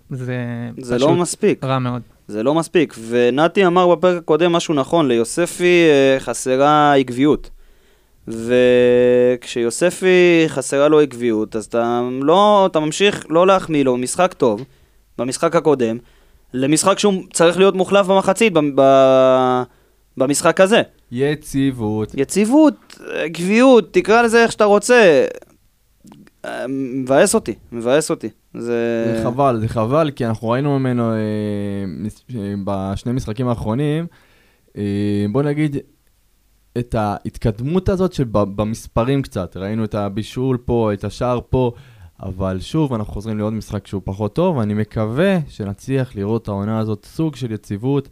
זה,
זה
פשוט
לא מספיק.
רע מאוד.
זה לא מספיק. ונתי אמר בפרק הקודם משהו נכון, ליוספי אה, חסרה עקביות. וכשיוספי חסרה לו עקביות, אז אתה לא, אתה ממשיך לא להחמיא לו משחק טוב, במשחק הקודם, למשחק שהוא צריך להיות מוחלף במחצית, ב- ב- במשחק הזה.
יציבות.
יציבות, עקביות, תקרא לזה איך שאתה רוצה. מבאס אותי, מבאס אותי. זה...
זה חבל, זה חבל, כי אנחנו ראינו ממנו אה, אה, בשני משחקים האחרונים, אה, בוא נגיד, את ההתקדמות הזאת שבמספרים קצת, ראינו את הבישול פה, את השער פה, אבל שוב, אנחנו חוזרים לעוד משחק שהוא פחות טוב, ואני מקווה שנצליח לראות את העונה הזאת סוג של יציבות.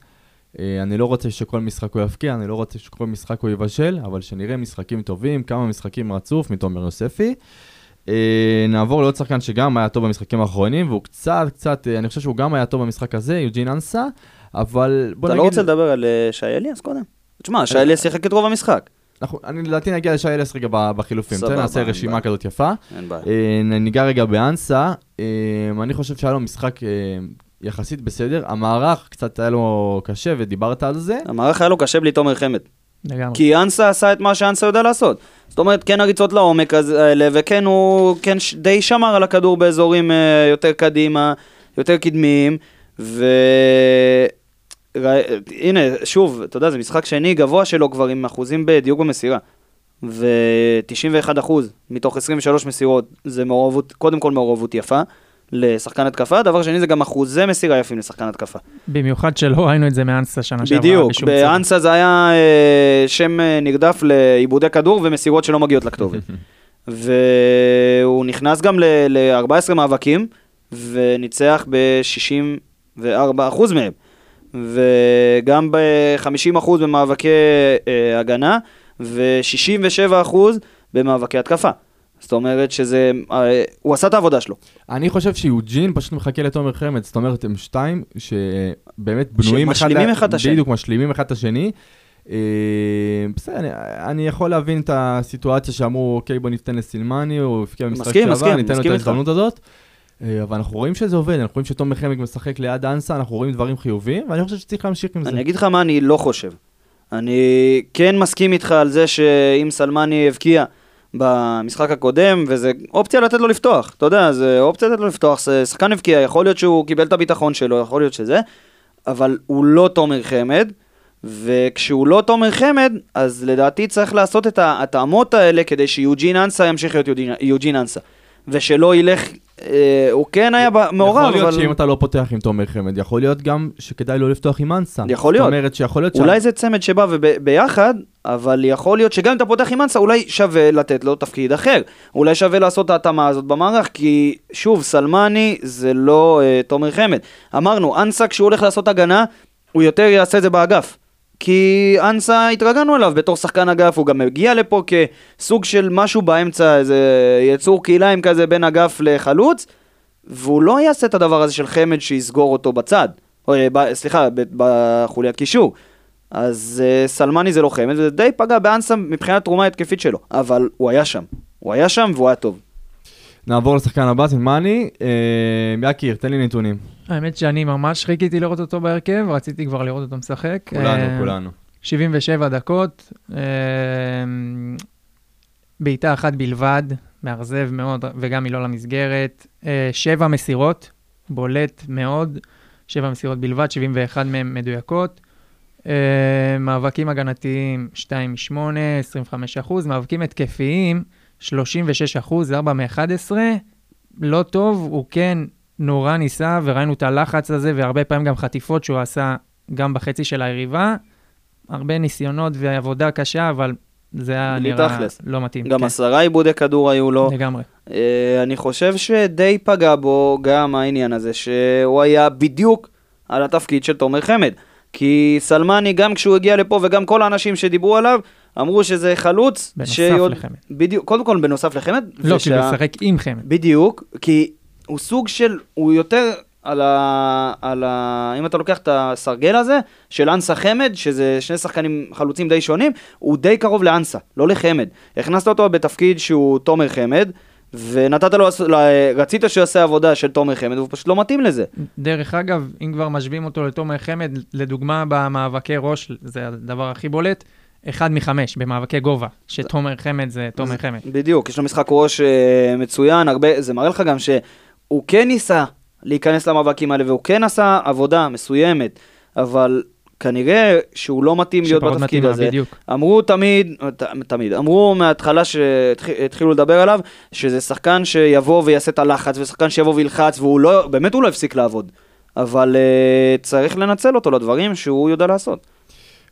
אה, אני לא רוצה שכל משחק הוא יפקיע, אני לא רוצה שכל משחק הוא יבשל, אבל שנראה משחקים טובים, כמה משחקים רצוף מתומר יוספי. אה, נעבור לעוד שחקן שגם היה טוב במשחקים האחרונים, והוא קצת, קצת, אה, אני חושב שהוא גם היה טוב במשחק הזה, יוג'ין אנסה, אבל בוא
אתה
נגיד...
לא רוצה לדבר על שי אליאס קודם? תשמע, שי אליאס שיחק את רוב המשחק.
אנחנו, אני לדעתי נגיע לשי אלס רגע בחילופים,
סבבה,
תן נעשה רשימה. כזאת יפה.
אין בעיה.
אה, ניגע רגע באנסה, אה, אני חושב שהיה לו משחק אה, יחסית בסדר, המערך קצת היה לו קשה ודיברת על זה.
המערך היה לו קשה בלי תומר חמד.
לגמרי.
כי אנסה עשה את מה שאנסה יודע לעשות. זאת אומרת, כן הריצות לעומק האלה, וכן הוא כן די שמר על הכדור באזורים יותר קדימה, יותר קדמיים, ו... הנה, שוב, אתה יודע, זה משחק שני גבוה שלו כבר עם אחוזים בדיוק במסירה. ו-91 אחוז מתוך 23 מסירות זה מעורבות, קודם כל מעורבות יפה לשחקן התקפה, דבר שני זה גם אחוזי מסירה יפים לשחקן התקפה.
במיוחד שלא ראינו את זה מאנסה שנה שעברה.
בדיוק. באנסה זה היה אה, שם אה, נרדף לעיבודי כדור ומסירות שלא מגיעות לכתובת. והוא נכנס גם ל-14 מאבקים, וניצח ב-64% מהם. וגם ב-50% במאבקי אה, הגנה, ו-67% במאבקי התקפה. זאת אומרת שזה, אה, הוא עשה את העבודה שלו.
אני חושב שיוג'ין פשוט מחכה לתומר חמד, זאת אומרת, הם שתיים שבאמת בנויים אחד...
שמשלימים אחד את השני.
בדיוק, משלימים אחד את השני. אה, בסדר, אני, אני יכול להבין את הסיטואציה שאמרו, אוקיי, בוא ניתן לסילמני, הוא הבקיע במשחק
מסכים,
שעבר,
מסכים,
ניתן לו את
מסכים.
ההזדמנות הזאת. אה, אבל אנחנו רואים שזה עובד, אנחנו רואים שתומר חמד משחק ליד אנסה, אנחנו רואים דברים חיוביים, ואני חושב שצריך להמשיך עם זה.
אני אגיד לך מה אני לא חושב. אני כן מסכים איתך על זה שאם סלמני הבקיע במשחק הקודם, וזה אופציה לתת לו לפתוח, אתה יודע, זה אופציה לתת לו לפתוח, שחקן הבקיע, יכול להיות שהוא קיבל את הביטחון שלו, יכול להיות שזה, אבל הוא לא תומר חמד, וכשהוא לא תומר חמד, אז לדעתי צריך לעשות את ההתאמות האלה כדי שיוג'ין אנסה ימשיך להיות יוג'ין- אנסה. ושלא ילך, הוא כן היה מעורב,
יכול להיות
אבל...
שאם אתה לא פותח עם תומר חמד, יכול להיות גם שכדאי לא לפתוח עם אנסה.
יכול להיות.
זאת אומרת שיכול להיות
אולי זה צמד שבא וב- ביחד, אבל יכול להיות שגם אם אתה פותח עם אנסה, אולי שווה לתת לו תפקיד אחר. אולי שווה לעשות את ההתאמה הזאת במערך, כי שוב, סלמני זה לא אה, תומר חמד. אמרנו, אנסה כשהוא הולך לעשות הגנה, הוא יותר יעשה את זה באגף. כי אנסה התרגלנו אליו בתור שחקן אגף, הוא גם מגיע לפה כסוג של משהו באמצע, איזה יצור כלאיים כזה בין אגף לחלוץ, והוא לא יעשה את הדבר הזה של חמד שיסגור אותו בצד. או, אה, ב- סליחה, ב- בחוליית קישור. אז uh, סלמני זה לא חמד, וזה די פגע באנסה מבחינת תרומה התקפית שלו, אבל הוא היה שם. הוא היה שם והוא היה טוב.
נעבור לשחקן הבא, זינמני. אה, יקיר, תן לי נתונים.
האמת שאני ממש חיכיתי לראות אותו בהרכב, רציתי כבר לראות אותו משחק.
כולנו,
אה,
כולנו.
77 דקות, אה, בעיטה אחת בלבד, מאכזב מאוד, וגם היא לא למסגרת. שבע מסירות, בולט מאוד, שבע מסירות בלבד, 71 מהן מדויקות. מאבקים הגנתיים, 2 מ-8, 25 אחוז. מאבקים התקפיים, 36 אחוז, 4 מ-11. לא טוב, הוא כן נורא ניסה, וראינו את הלחץ הזה, והרבה פעמים גם חטיפות שהוא עשה גם בחצי של היריבה. הרבה ניסיונות ועבודה קשה, אבל זה היה נראה
תכלס.
לא מתאים.
גם
כן,
עשרה עיבודי כדור היו לו.
לגמרי.
אה, אני חושב שדי פגע בו גם העניין הזה, שהוא היה בדיוק על התפקיד של תומר חמד. כי סלמני, גם כשהוא הגיע לפה וגם כל האנשים שדיברו עליו, אמרו שזה חלוץ.
בנוסף
שיוד-
לחמד.
בדיוק, קודם כל בנוסף לחמד.
לא,
ושה-
כאילו לשחק עם חמד.
בדיוק, כי הוא סוג של, הוא יותר על ה... על ה... אם אתה לוקח את הסרגל הזה, של אנסה חמד, שזה שני שחקנים חלוצים די שונים, הוא די קרוב לאנסה, לא לחמד. הכנסת אותו בתפקיד שהוא תומר חמד, ונתת לו, רצית שהוא יעשה עבודה של תומר חמד, והוא פשוט לא מתאים לזה.
דרך אגב, אם כבר משווים אותו לתומר חמד, לדוגמה במאבקי ראש, זה הדבר הכי בולט, אחד מחמש במאבקי גובה, שתומר חמד זה תומר חמד.
בדיוק, יש לו משחק ראש אה, מצוין, הרבה, זה מראה לך גם שהוא כן ניסה להיכנס למאבקים האלה, והוא כן עשה עבודה מסוימת, אבל כנראה שהוא לא מתאים להיות בתפקיד הזה.
בדיוק.
אמרו תמיד, ת, תמיד, אמרו מההתחלה שהתחילו לדבר עליו, שזה שחקן שיבוא ויעשה את הלחץ, ושחקן שיבוא וילחץ, והוא לא, באמת הוא לא הפסיק לעבוד. אבל uh, צריך לנצל אותו לדברים שהוא יודע לעשות.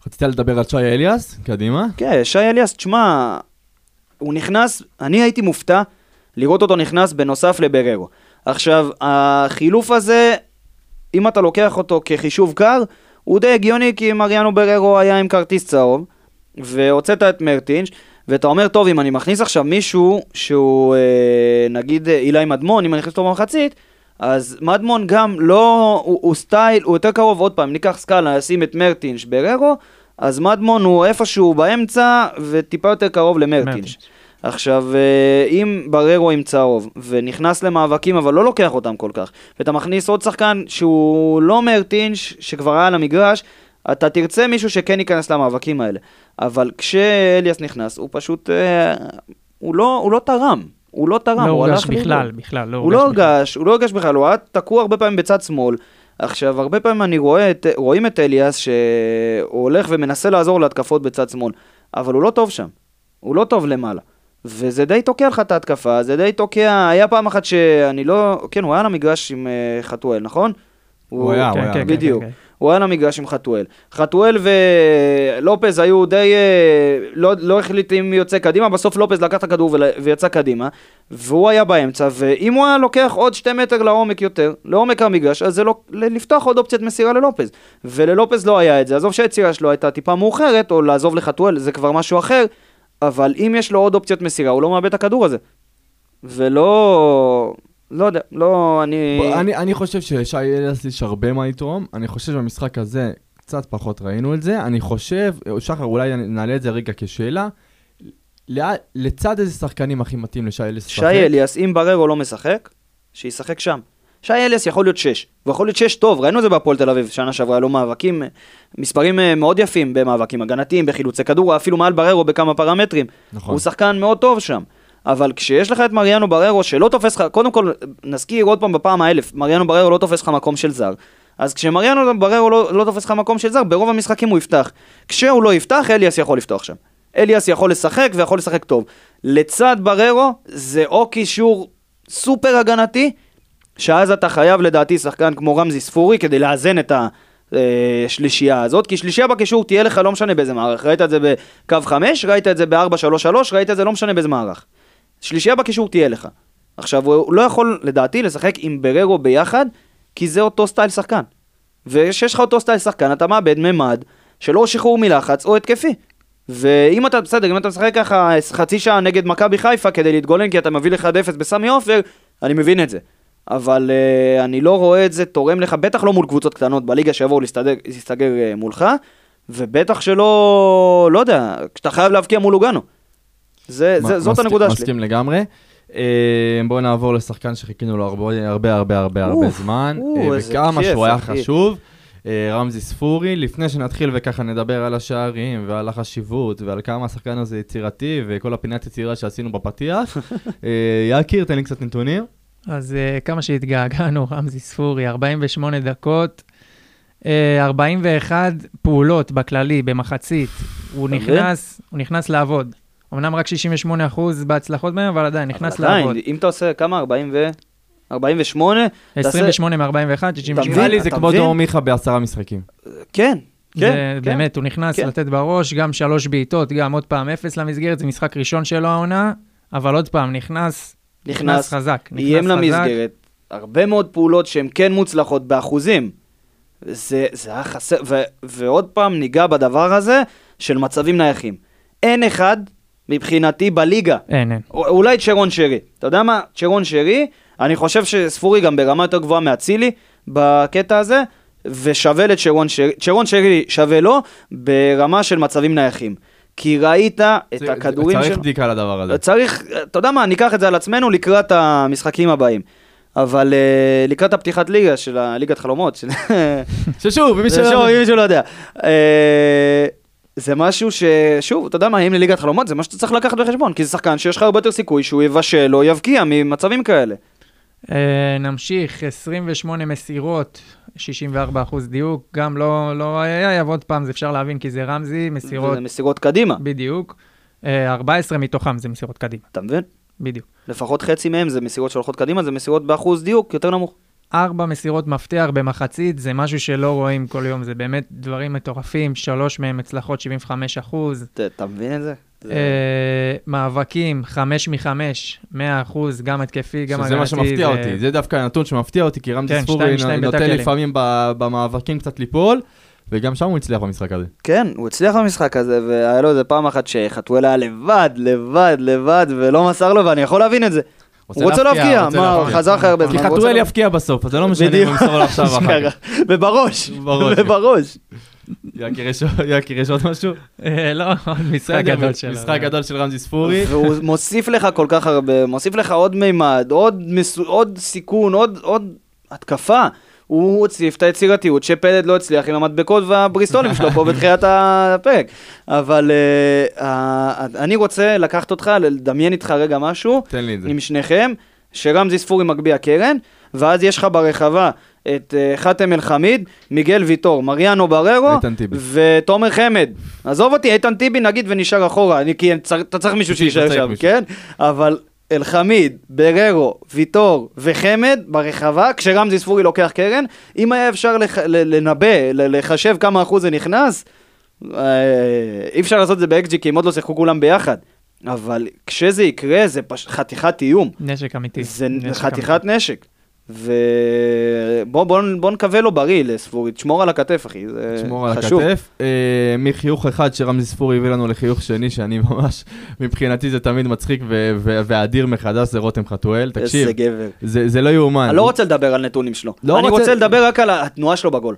רצית לדבר על שי אליאס? קדימה.
כן, שי אליאס, תשמע, הוא נכנס, אני הייתי מופתע לראות אותו נכנס בנוסף לבררו. עכשיו, החילוף הזה, אם אתה לוקח אותו כחישוב קר, הוא די הגיוני כי מריאנו בררו היה עם כרטיס צהוב, והוצאת את מרטינש, ואתה אומר, טוב, אם אני מכניס עכשיו מישהו שהוא, אה, נגיד, אה, אילי מדמון, אם אני אכניס אותו במחצית, אז מדמון גם לא, הוא, הוא סטייל, הוא יותר קרוב, עוד פעם, ניקח סקאלה, נשים את מרטינש בררו, אז מדמון הוא איפשהו באמצע וטיפה יותר קרוב למרטינש.
מרטינש.
עכשיו, אה, אם בררו עם צהוב ונכנס למאבקים אבל לא לוקח אותם כל כך, ואתה מכניס עוד שחקן שהוא לא מרטינש, שכבר היה על המגרש, אתה תרצה מישהו שכן ייכנס למאבקים האלה. אבל כשאליאס נכנס, הוא פשוט, אה, הוא לא, הוא לא תרם. הוא לא תרם,
לא
הוא
הורגש
הלך לאיבוד.
בכלל, בכלל, לא
הוא לא
בכלל.
הורגש, הוא לא הורגש בכלל, הוא היה תקוע הרבה פעמים בצד שמאל. עכשיו, הרבה פעמים אני רואה את, רואים את אליאס שהוא הולך ומנסה לעזור להתקפות בצד שמאל, אבל הוא לא טוב שם. הוא לא טוב למעלה. וזה די תוקע לך את ההתקפה, זה די תוקע, היה פעם אחת שאני לא, כן, הוא היה על המגרש עם אה, חתואל, נכון?
הוא היה, הוא
כן,
היה.
כן, כן,
בדיוק.
כן, כן.
הוא היה על המגרש עם חתואל. חתואל ולופז היו די... אה, לא, לא החליט אם יוצא קדימה, בסוף לופז לקח את הכדור ול- ויצא קדימה, והוא היה באמצע, ואם הוא היה לוקח עוד שתי מטר לעומק יותר, לעומק המגרש, אז זה לא... לפתוח עוד אופציית מסירה ללופז. וללופז לא היה את זה, עזוב שהיצירה שלו הייתה טיפה מאוחרת, או לעזוב לחתואל, זה כבר משהו אחר, אבל אם יש לו עוד אופציות מסירה, הוא לא מאבד את הכדור הזה. ולא... לא יודע, לא, אני...
בוא, אני, אני חושב ששי אליאס יש הרבה מה לתרום, אני חושב שבמשחק הזה קצת פחות ראינו את זה, אני חושב, שחר אולי נעלה את זה רגע כשאלה, לצד איזה שחקנים הכי מתאים לשי אליאס
שי אליאס, אם בררו לא משחק, שישחק שם. שי אליאס יכול להיות שש, הוא יכול להיות שש טוב, ראינו את זה בהפועל תל אביב, שנה שעברה, היו מאבקים, אה, מספרים אה, מאוד יפים במאבקים הגנתיים, בחילוצי כדור, אפילו מעל בררו בכמה פרמטרים.
נכון.
הוא שחקן מאוד טוב שם. אבל כשיש לך את מריאנו בררו שלא תופס לך, קודם כל נזכיר עוד פעם בפעם האלף, מריאנו בררו לא תופס לך מקום של זר. אז כשמריאנו בררו לא, לא תופס לך מקום של זר, ברוב המשחקים הוא יפתח. כשהוא לא יפתח, אליאס יכול לפתוח שם. אליאס יכול לשחק ויכול לשחק טוב. לצד בררו זה או קישור סופר הגנתי, שאז אתה חייב לדעתי שחקן כמו רמזי ספורי כדי לאזן את השלישייה הזאת, כי שלישייה בקישור תהיה לך לא משנה באיזה מערך, ראית את זה בקו 5, ראית את זה ב-4-3-3, ראית את זה לא משנה באיזה מערך. שלישייה בקישור תהיה לך. עכשיו, הוא לא יכול לדעתי לשחק עם בררו ביחד, כי זה אותו סטייל שחקן. וכשיש לך אותו סטייל שחקן, אתה מאבד ממד של או שחרור מלחץ או התקפי. ואם אתה, בסדר, אם אתה משחק ככה חצי שעה נגד מכבי חיפה כדי להתגונן כי אתה מביא לך 1-0 בסמי עופר, אני מבין את זה. אבל uh, אני לא רואה את זה תורם לך, בטח לא מול קבוצות קטנות בליגה שיבואו להסתגר uh, מולך, ובטח שלא, לא יודע, כשאתה חייב להבקיע מול לוגנו. זה, זה, זאת
מסכים-
הנקודה שלי.
מסכים לגמרי. אה, בואו נעבור לשחקן שחיכינו לו הרבה הרבה הרבה הרבה הרבה
אוף,
זמן,
או,
אה,
איזה
וכמה שהוא היה
אחי.
חשוב. רמזי ספורי, לפני שנתחיל וככה נדבר על השערים ועל החשיבות ועל כמה השחקן הזה יצירתי וכל הפינת יצירה שעשינו בפתיח. יקיר, תן לי קצת נתונים.
אז uh, כמה שהתגעגענו, רמזי ספורי, 48 דקות, uh, 41 פעולות בכללי, במחצית. הוא נכנס, הוא נכנס לעבוד. אמנם רק 68% בהצלחות בהם, אבל עדיין, נכנס
אבל עדיין,
לעבוד.
אם אתה עושה כמה? 40 ו... 48? תעשה-
28 מ-41,
אתה
68.
נראה לי זה כמו? דור מיכה בעשרה משחקים.
כן,
זה
כן, כן.
באמת, הוא נכנס
כן.
לתת בראש, גם שלוש בעיטות, גם עוד פעם אפס למסגרת, זה משחק ראשון שלו העונה, אבל עוד פעם, נכנס, נכנס
נכנס,
חזק.
איים
נכנס חזק.
למסגרת. הרבה מאוד פעולות שהן כן מוצלחות באחוזים. זה, זה היה חסר, ו, ועוד פעם ניגע בדבר הזה של מצבים נייחים. אין אחד, מבחינתי, בליגה.
אין, אין.
אולי צ'רון שרי. אתה יודע מה? צ'רון שרי, אני חושב שספורי גם ברמה יותר גבוהה מאצילי, בקטע הזה, ושווה לצ'רון שרי, צ'רון שרי שווה לו ברמה של מצבים נייחים. כי ראית את
זה-
הכדורים
צריך
שלו.
בדיקה לדבר הזה.
צריך, אתה יודע מה, ניקח את זה על עצמנו לקראת המשחקים הבאים. אבל uh, לקראת הפתיחת ליגה של הליגת חלומות, של...
ששוב,
אם מישהו לא יודע. אה, זה משהו ששוב, אתה יודע מה, אם לליגת חלומות זה מה שאתה צריך לקחת בחשבון, כי זה שחקן שיש לך הרבה יותר סיכוי שהוא יבשל או יבקיע ממצבים כאלה.
אה, נמשיך, 28 מסירות, 64 אחוז דיוק, גם לא, לא היה, עוד פעם, זה אפשר להבין כי זה רמזי, מסירות,
זה מסירות קדימה,
בדיוק. אה, 14 מתוכם זה מסירות קדימה,
אתה מבין?
בדיוק.
לפחות חצי מהם זה מסירות שהולכות קדימה, זה מסירות באחוז דיוק יותר נמוך.
ארבע מסירות מפתח במחצית, זה משהו שלא רואים כל יום, זה באמת דברים מטורפים, שלוש מהם הצלחות 75 אחוז.
אתה- מבין את זה? זה-
אה, מאבקים, חמש מחמש, 100 אחוז, גם התקפי, גם
שזה מה שמפתיע אותי, זה דווקא הנתון שמפתיע אותי, כי רמזי
כן,
ספורי
שתיים, שתיים
נוטה
בטאקלים.
לפעמים ב- במאבקים קצת ליפול, וגם שם הוא הצליח במשחק הזה.
כן, הוא הצליח במשחק הזה, והיה לו איזה פעם אחת שחתואל היה לבד, לבד, לבד, ולא מסר לו, ואני יכול להבין את זה. הוא רוצה להבקיע,
רוצה
מה. חזר אחרי הרבה
כי
זמן. רוצה
חתואל יבקיע בסוף, אז זה לא משנה אם. הוא ימסור לו עכשיו אחר כך.
ובראש,
בראש.
ובראש.
יקיר, יש- עוד משהו?
אה, לא, משחק גדול שלו.
משחק גדול של רמזי ספורי.
והוא מוסיף לך כל כך הרבה, מוסיף לך עוד מימד, עוד, סיכון, עוד, עוד התקפה. הוא הוסיף את היצירתיות שפלד לא הצליח עם המדבקות והבריסטולים שלו פה בתחילת הפרק. אבל uh, uh, אני רוצה לקחת אותך, לדמיין איתך רגע משהו,
תן לי את זה.
עם שניכם, שרמזי ספורי מגביה קרן, ואז יש לך ברחבה את uh, חאתם אל-חמיד, מיגל ויטור, מריאנו בררו. ותומר חמד. עזוב אותי, איתן טיבי נגיד ונשאר אחורה, אני, כי אתה צריך מישהו שיישאר שם. כן? אבל אל-חמיד, בררו, ויטור וחמד ברחבה, כשרמזי ספורי לוקח קרן, אם היה אפשר לח, לנבא, לחשב כמה אחוז זה נכנס, אה, אי אפשר לעשות את זה באקג'י כי הם עוד לא שיחקו כולם ביחד. אבל כשזה יקרה זה פש... חתיכת איום.
נשק אמיתי.
זה
נשק
חתיכת נשק. ובוא בוא, בוא נקווה לו בריא לספורי, תשמור על הכתף אחי, זה
שמור על
חשוב.
הכתף. אה, מחיוך אחד שרמזי ספורי הביא לנו לחיוך שני, שאני ממש, מבחינתי זה תמיד מצחיק ו- ו- ואדיר מחדש, זה רותם חתואל. תקשיב,
איזה גבר.
זה זה לא יאומן.
אני לא רוצה לדבר על נתונים שלו,
לא
אני
רוצה-
רוצה לדבר רק על התנועה שלו בגול.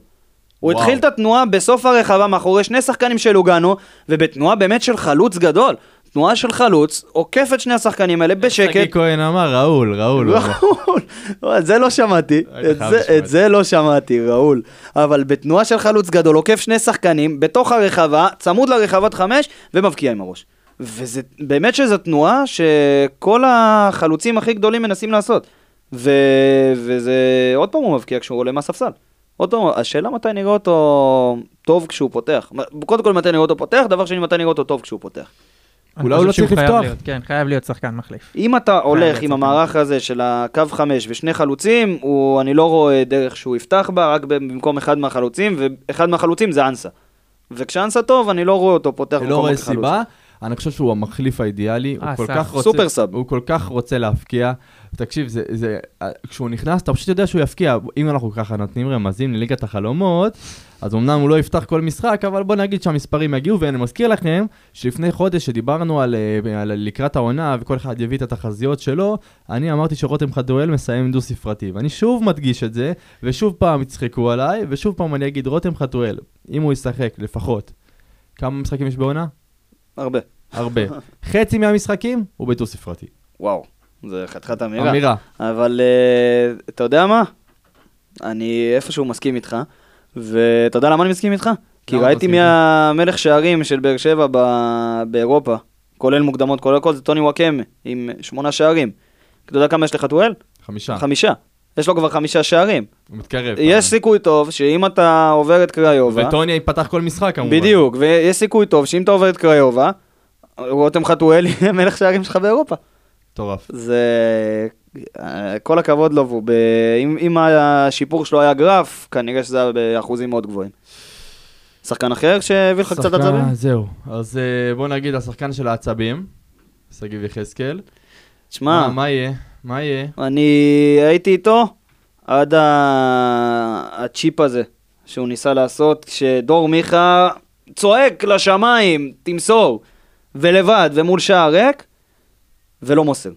הוא
וואו.
התחיל את התנועה בסוף הרחבה מאחורי שני שחקנים של לוגנו, ובתנועה באמת של חלוץ גדול. תנועה של חלוץ, עוקף את שני השחקנים האלה בשקט.
שגיא כהן אמר, ראול, ראול.
ראול, את זה לא שמעתי, את זה-
לשמוע
את
את
זה לא שמעתי, ראול. אבל בתנועה של חלוץ גדול, עוקף שני שחקנים, בתוך הרחבה, צמוד לרחבת חמש, ומבקיע עם הראש. וזה, באמת שזו תנועה שכל החלוצים הכי גדולים מנסים לעשות. ו, וזה, עוד פעם הוא מבקיע כשהוא עולה מהספסל. עוד פעם, השאלה מתי נראה אותו טוב כשהוא פותח. קודם כל מתי נראה אותו פותח, דבר שני מתי נראה אותו טוב כשהוא פותח.
אולי הוא לא צריך לפתוח.
להיות, כן, חייב להיות שחקן מחליף.
אם אתה הולך עם המערך הזה של הקו חמש ושני חלוצים, הוא, אני לא רואה דרך שהוא יפתח בה, רק במקום אחד מהחלוצים, ואחד מהחלוצים זה אנסה. וכשאנסה טוב, אני לא רואה אותו פותח
אני לא רואה סיבה, אני חושב שהוא המחליף האידיאלי, הוא
אה,
כל. כך רוצה,
סופר סאב.
הוא כל כך רוצה להפקיע. תקשיב, זה, זה, כשהוא נכנס, אתה פשוט יודע שהוא יפקיע. אם אנחנו ככה נותנים רמזים לליגת החלומות, אז אמנם הוא לא יפתח כל משחק, אבל בוא נגיד שהמספרים יגיעו, ואני מזכיר לכם שלפני חודש שדיברנו על, אה, על לקראת העונה, וכל אחד יביא את התחזיות שלו, אני אמרתי שרותם חתואל מסיים דו ספרתי, ואני שוב מדגיש את זה, ושוב פעם יצחקו עליי, ושוב פעם אני אגיד, רותם חתואל, אם הוא ישחק לפחות, כמה משחקים יש בעונה?
הרבה.
הרבה. חצי מהמשחקים הוא בדו ספרתי.
וואו, זה חתיכת אמירה.
אמירה.
אבל uh, אתה יודע מה? אני איפשהו מסכים איתך, ואתה יודע למה אני מסכים איתך? כי ראיתי
מסכים
מי המלך שערים של באר שבע ב- באירופה, כולל מוקדמות, כולל הכל, זה טוני וואקמה, עם שמונה שערים. אתה יודע כמה יש לחתואל?
חמישה.
חמישה. יש לו כבר חמישה שערים.
הוא מתקרב.
יש סיכוי טוב שאם אתה עובר את קריובה,
וטוני ייפתח כל משחק כמובן.
בדיוק, ויש סיכוי טוב שאם אתה עובר את קריובה, רותם חתואל יהיה מלך שערים שלך באירופה.
מטורף.
זה... אה, כל הכבוד לו, והוא ב... אם, אם השיפור שלו היה גרף, כנראה שזה היה באחוזים מאוד גבוהים. שחקן אחר שהביא לך קצת עצבים?
זהו. אז אה, בוא נגיד השחקן של העצבים, שגיב יחזקאל.
שמע,
מה מה יהיה? מה יהיה?
אני הייתי איתו עד ה... הצ'יפ הזה שהוא ניסה לעשות, כשדור מיכה צועק לשמיים, תמסור, ולבד, ומול שער ריק, ולא מוסר.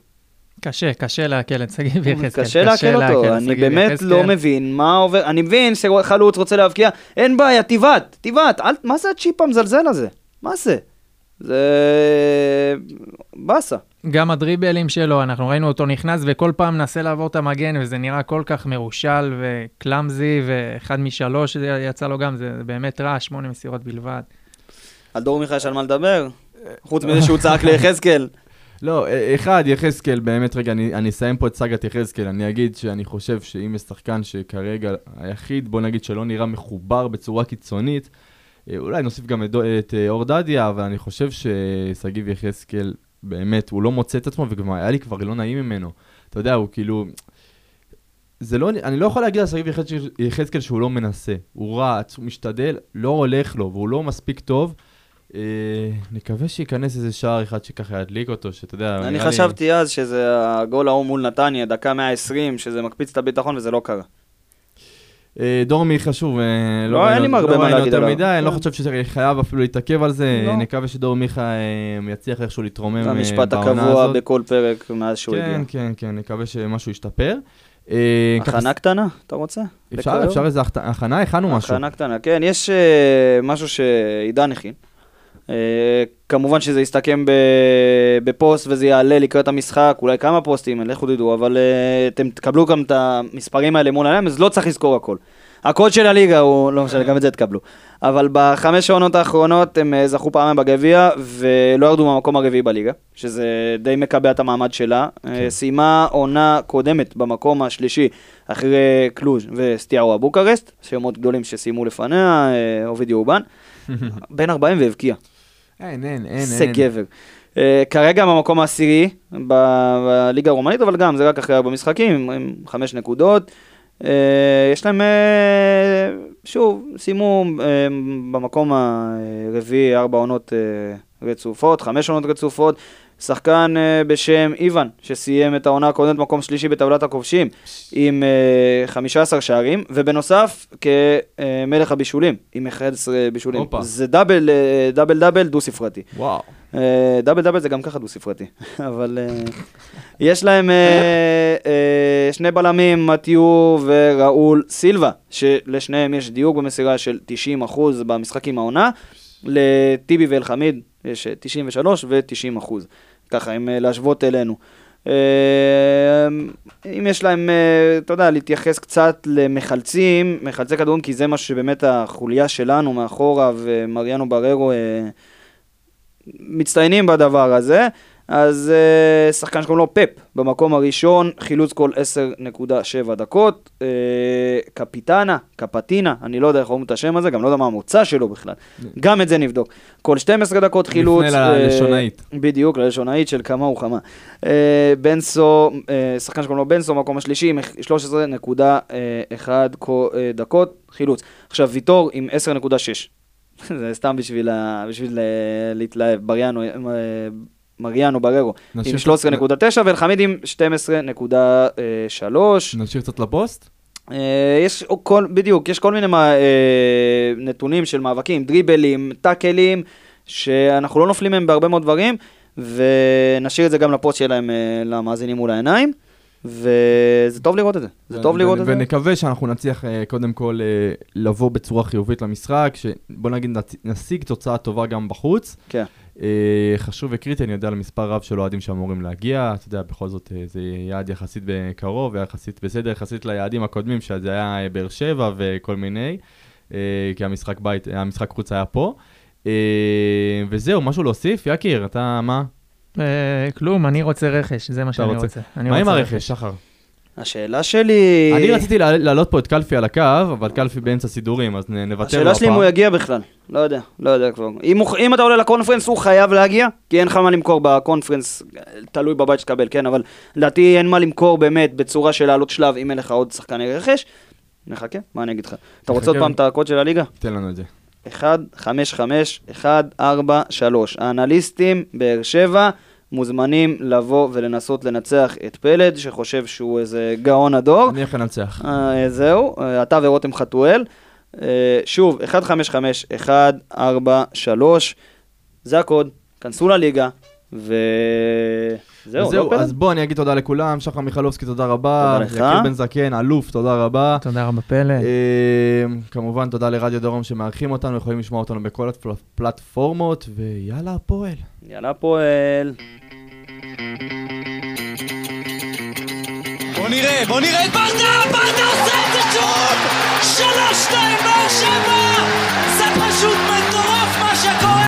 קשה, קשה לעכל את שגיב יחזקאל.
קשה לעכל אותו, אני באמת. לא מבין מה עובר, אני מבין שחלוץ רוצה להבקיע, אין בעיה, תבעט, תבעט, אל- מה זה הצ'יפ המזלזל הזה? מה זה? זה... באסה.
גם הדריבלים שלו, אנחנו ראינו אותו נכנס וכל פעם מנסה לעבור את המגן, וזה נראה כל כך מרושל וקלאמזי, ואחד משלוש יצא לו גם, זה באמת רע, שמונה מסירות בלבד.
על דור מיכה יש על מה לדבר? חוץ מזה שהוא צעק ליחזקאל.
לא, אה, אחד, יחזקאל, באמת, רגע, אני, אני אסיים פה את סאגת יחזקאל. אני אגיד שאני חושב שאם יש שחקן שכרגע היחיד, בוא נגיד שלא נראה מחובר בצורה קיצונית, אה, אולי נוסיף גם את, את אה, אור דדיה, אבל אני חושב ששגיב יחזקאל, באמת, הוא לא מוצא את עצמו, וגם היה לי כבר לא נעים ממנו. אתה יודע, הוא כאילו... זה לא, אני לא יכול להגיד על שגיב יחזקאל- שהוא לא מנסה. הוא רץ, הוא משתדל, לא הולך לו, והוא לא מספיק טוב. אה, נקווה שייכנס איזה שער אחד שככה ידליק אותו, שאתה יודע,
אני
נראה לי-
חשבתי אז שזה הגול ההוא מול נתניה, דקה 120, שזה מקפיץ את הביטחון וזה לא קרה.
אה, דור מיכה, שוב, אה,
לא,
ראינו-
אין לי הרבה מה
ראינו
להגיד
יותר
עליו.
מדי, אני לא
כן.
חושב שחייב אפילו להתעכב על זה,
לא.
נקווה שדור מיכה אה, יצליח איכשהו להתרומם
זה
אה,
המשפט
בעונה
הקבוע
הזאת.
בכל פרק מאז שהוא הגיע.
כן, כן, כן, נקווה שמשהו ישתפר.
הכנה קטנה, אתה רוצה?
אפשר? אפשר איזה הכ- הכנה? הכנו משהו.
הכנה קטנה, כן, יש משהו שעידן הכין. אה, כמובן שזה יסתכם בפוסט וזה יעלה לקראת המשחק, אולי כמה פוסטים, לכו תדעו, אבל אה, אתם תקבלו גם את המספרים האלה מול העיניים, אז לא צריך לזכור הכל. הקוד של הליגה הוא, לא משנה, גם את זה תקבלו. אבל בחמש העונות האחרונות הם אה, זכו פעמיים בגביע ולא ירדו מהמקום הרביעי בליגה, שזה די מקבע את המעמד שלה. כן. סיימה עונה קודמת במקום השלישי אחרי קלוז' וסטיארו בוקרשט, שמות גדולים שסיימו לפניה, אובידי אובן. בן 40 והבקיע.
אין, אין, אין,
זה. גבר. Uh, כרגע במקום העשירי בליגה הרומנית, אבל גם זה רק אחרי ארבע משחקים, עם- חמש נקודות. Uh, יש להם, uh, שוב, סיימו במקום הרביעי ארבע עונות רצופות, חמש עונות רצופות. שחקן uh, בשם איוון, שסיים את העונה הקודמת מקום שלישי בטבלת הכובשים, עם uh, 15 שערים, ובנוסף כמלך הבישולים, עם 11 בישולים.
הופה.
זה דאבל, אה, דאבל דאבל דו ספרתי.
וואו.
אה, דאבל דאבל זה גם ככה דו ספרתי, אבל אה, יש להם אה, אה, שני בלמים, מתיו וראול סילבה, שלשניהם יש דיוק במסירה של 90% במשחק עם העונה, לטיבי ואלחמיד יש אה, 93 ו-90%, ככה, אם אה, להשוות אלינו. אה, אם יש להם, אה, אתה יודע, להתייחס קצת למחלצים, מחלצי כדורים, כי זה מה שבאמת החוליה שלנו מאחורה, ומריאנו בררו אה, מצטיינים בדבר הזה. אז uh, שחקן שקוראים לו פפ, במקום הראשון, חילוץ כל 10.7 דקות. Uh, קפיטנה, קפטינה, אני לא יודע איך אומרים את השם הזה, גם לא יודע מה המוצא שלו בכלל. גם את זה נבדוק. כל 12 דקות חילוץ.
נפנה
אה,
ללשונאית.
בדיוק, ללשונאית של כמה וכמה. אה, בנסו, אה, שחקן שקוראים לו בנסו, מקום השלישי, עם 13.1 קו- אה, דקות חילוץ. עכשיו, ויטור עם 10.6. זה סתם בשביל, ה... בשביל להתלהב. בריאנו, מריאנו בררו עם
נשאיר קצת-
13.9 ואלחמיד עם 12.3.
נשאיר קצת לפוסט?
אה, יש כל, בדיוק, יש כל מיני מה, אה, נתונים של מאבקים, דריבלים, טאקלים, שאנחנו לא נופלים מהם בהרבה מאוד דברים, ונשאיר את זה גם לפוסט שלהם אה, למאזינים מול העיניים, וזה טוב לראות את זה, זה טוב לראות
ו-
את זה.
ונקווה שאנחנו נצליח אה, קודם כל אה, לבוא בצורה חיובית למשחק, שבוא נגיד נשיג תוצאה טובה גם בחוץ.
כן.
אה, חשוב וקריטי, אני יודע על מספר רב של אוהדים שאמורים להגיע, אתה יודע, בכל זאת אה, זה יעד יחסית בקרוב, ויחסית בסדר, יחסית ליעדים הקודמים, שזה היה אה, באר שבע וכל מיני, כי המשחק בית, המשחק חוץ היה פה. וזהו, משהו להוסיף? יקיר, אתה מה?
כלום, אני רוצה רכש, זה מה שאני
רוצה. מה עם הרכש, שחר?
השאלה שלי...
אני רציתי להע- להעלות פה את קלפי על הקו, אבל קלפי באמצע סידורים, אז נוותר לו
השאלה שלי אם הוא
הפעם.
יגיע בכלל, לא יודע, לא יודע כבר. אם, הוא, אם אתה עולה לקונפרנס הוא חייב להגיע, כי אין לך מה למכור בקונפרנס, תלוי בבית שתקבל, כן, אבל לדעתי אין מה למכור באמת בצורה של לעלות שלב אם אין לך עוד שחקני רכש. נחכה, מה אני אגיד לך? אתה רוצה עוד. פעם את הקוד של הליגה?
תן לנו את זה.
1, 5, 5, 1, 4, 3. האנליסטים, באר שבע, מוזמנים לבוא ולנסות לנצח את פלד, שחושב שהוא איזה גאון הדור.
אני איך לנצח.
אה, זהו, אה, אתה ורותם חתואל. אה, שוב, 155, 143, זה הקוד, כנסו לליגה, וזהו,
זהו,
לא פלד?
אז בוא, אני אגיד תודה לכולם. שחר מיכלובסקי, תודה רבה.
תודה לך.
יקיר בן זקן, אלוף, תודה רבה.
תודה רבה פלא.
אה, כמובן, תודה לרדיו דרום שמארחים אותנו, יכולים לשמוע אותנו בכל הפלטפורמות, ויאללה, הפועל.
יאללה הפועל.
בוא נראה, בוא נראה את ברדה, ברדה עושה את זה שוב! שלוש, שתיים, באר שבע! זה פשוט מטורף!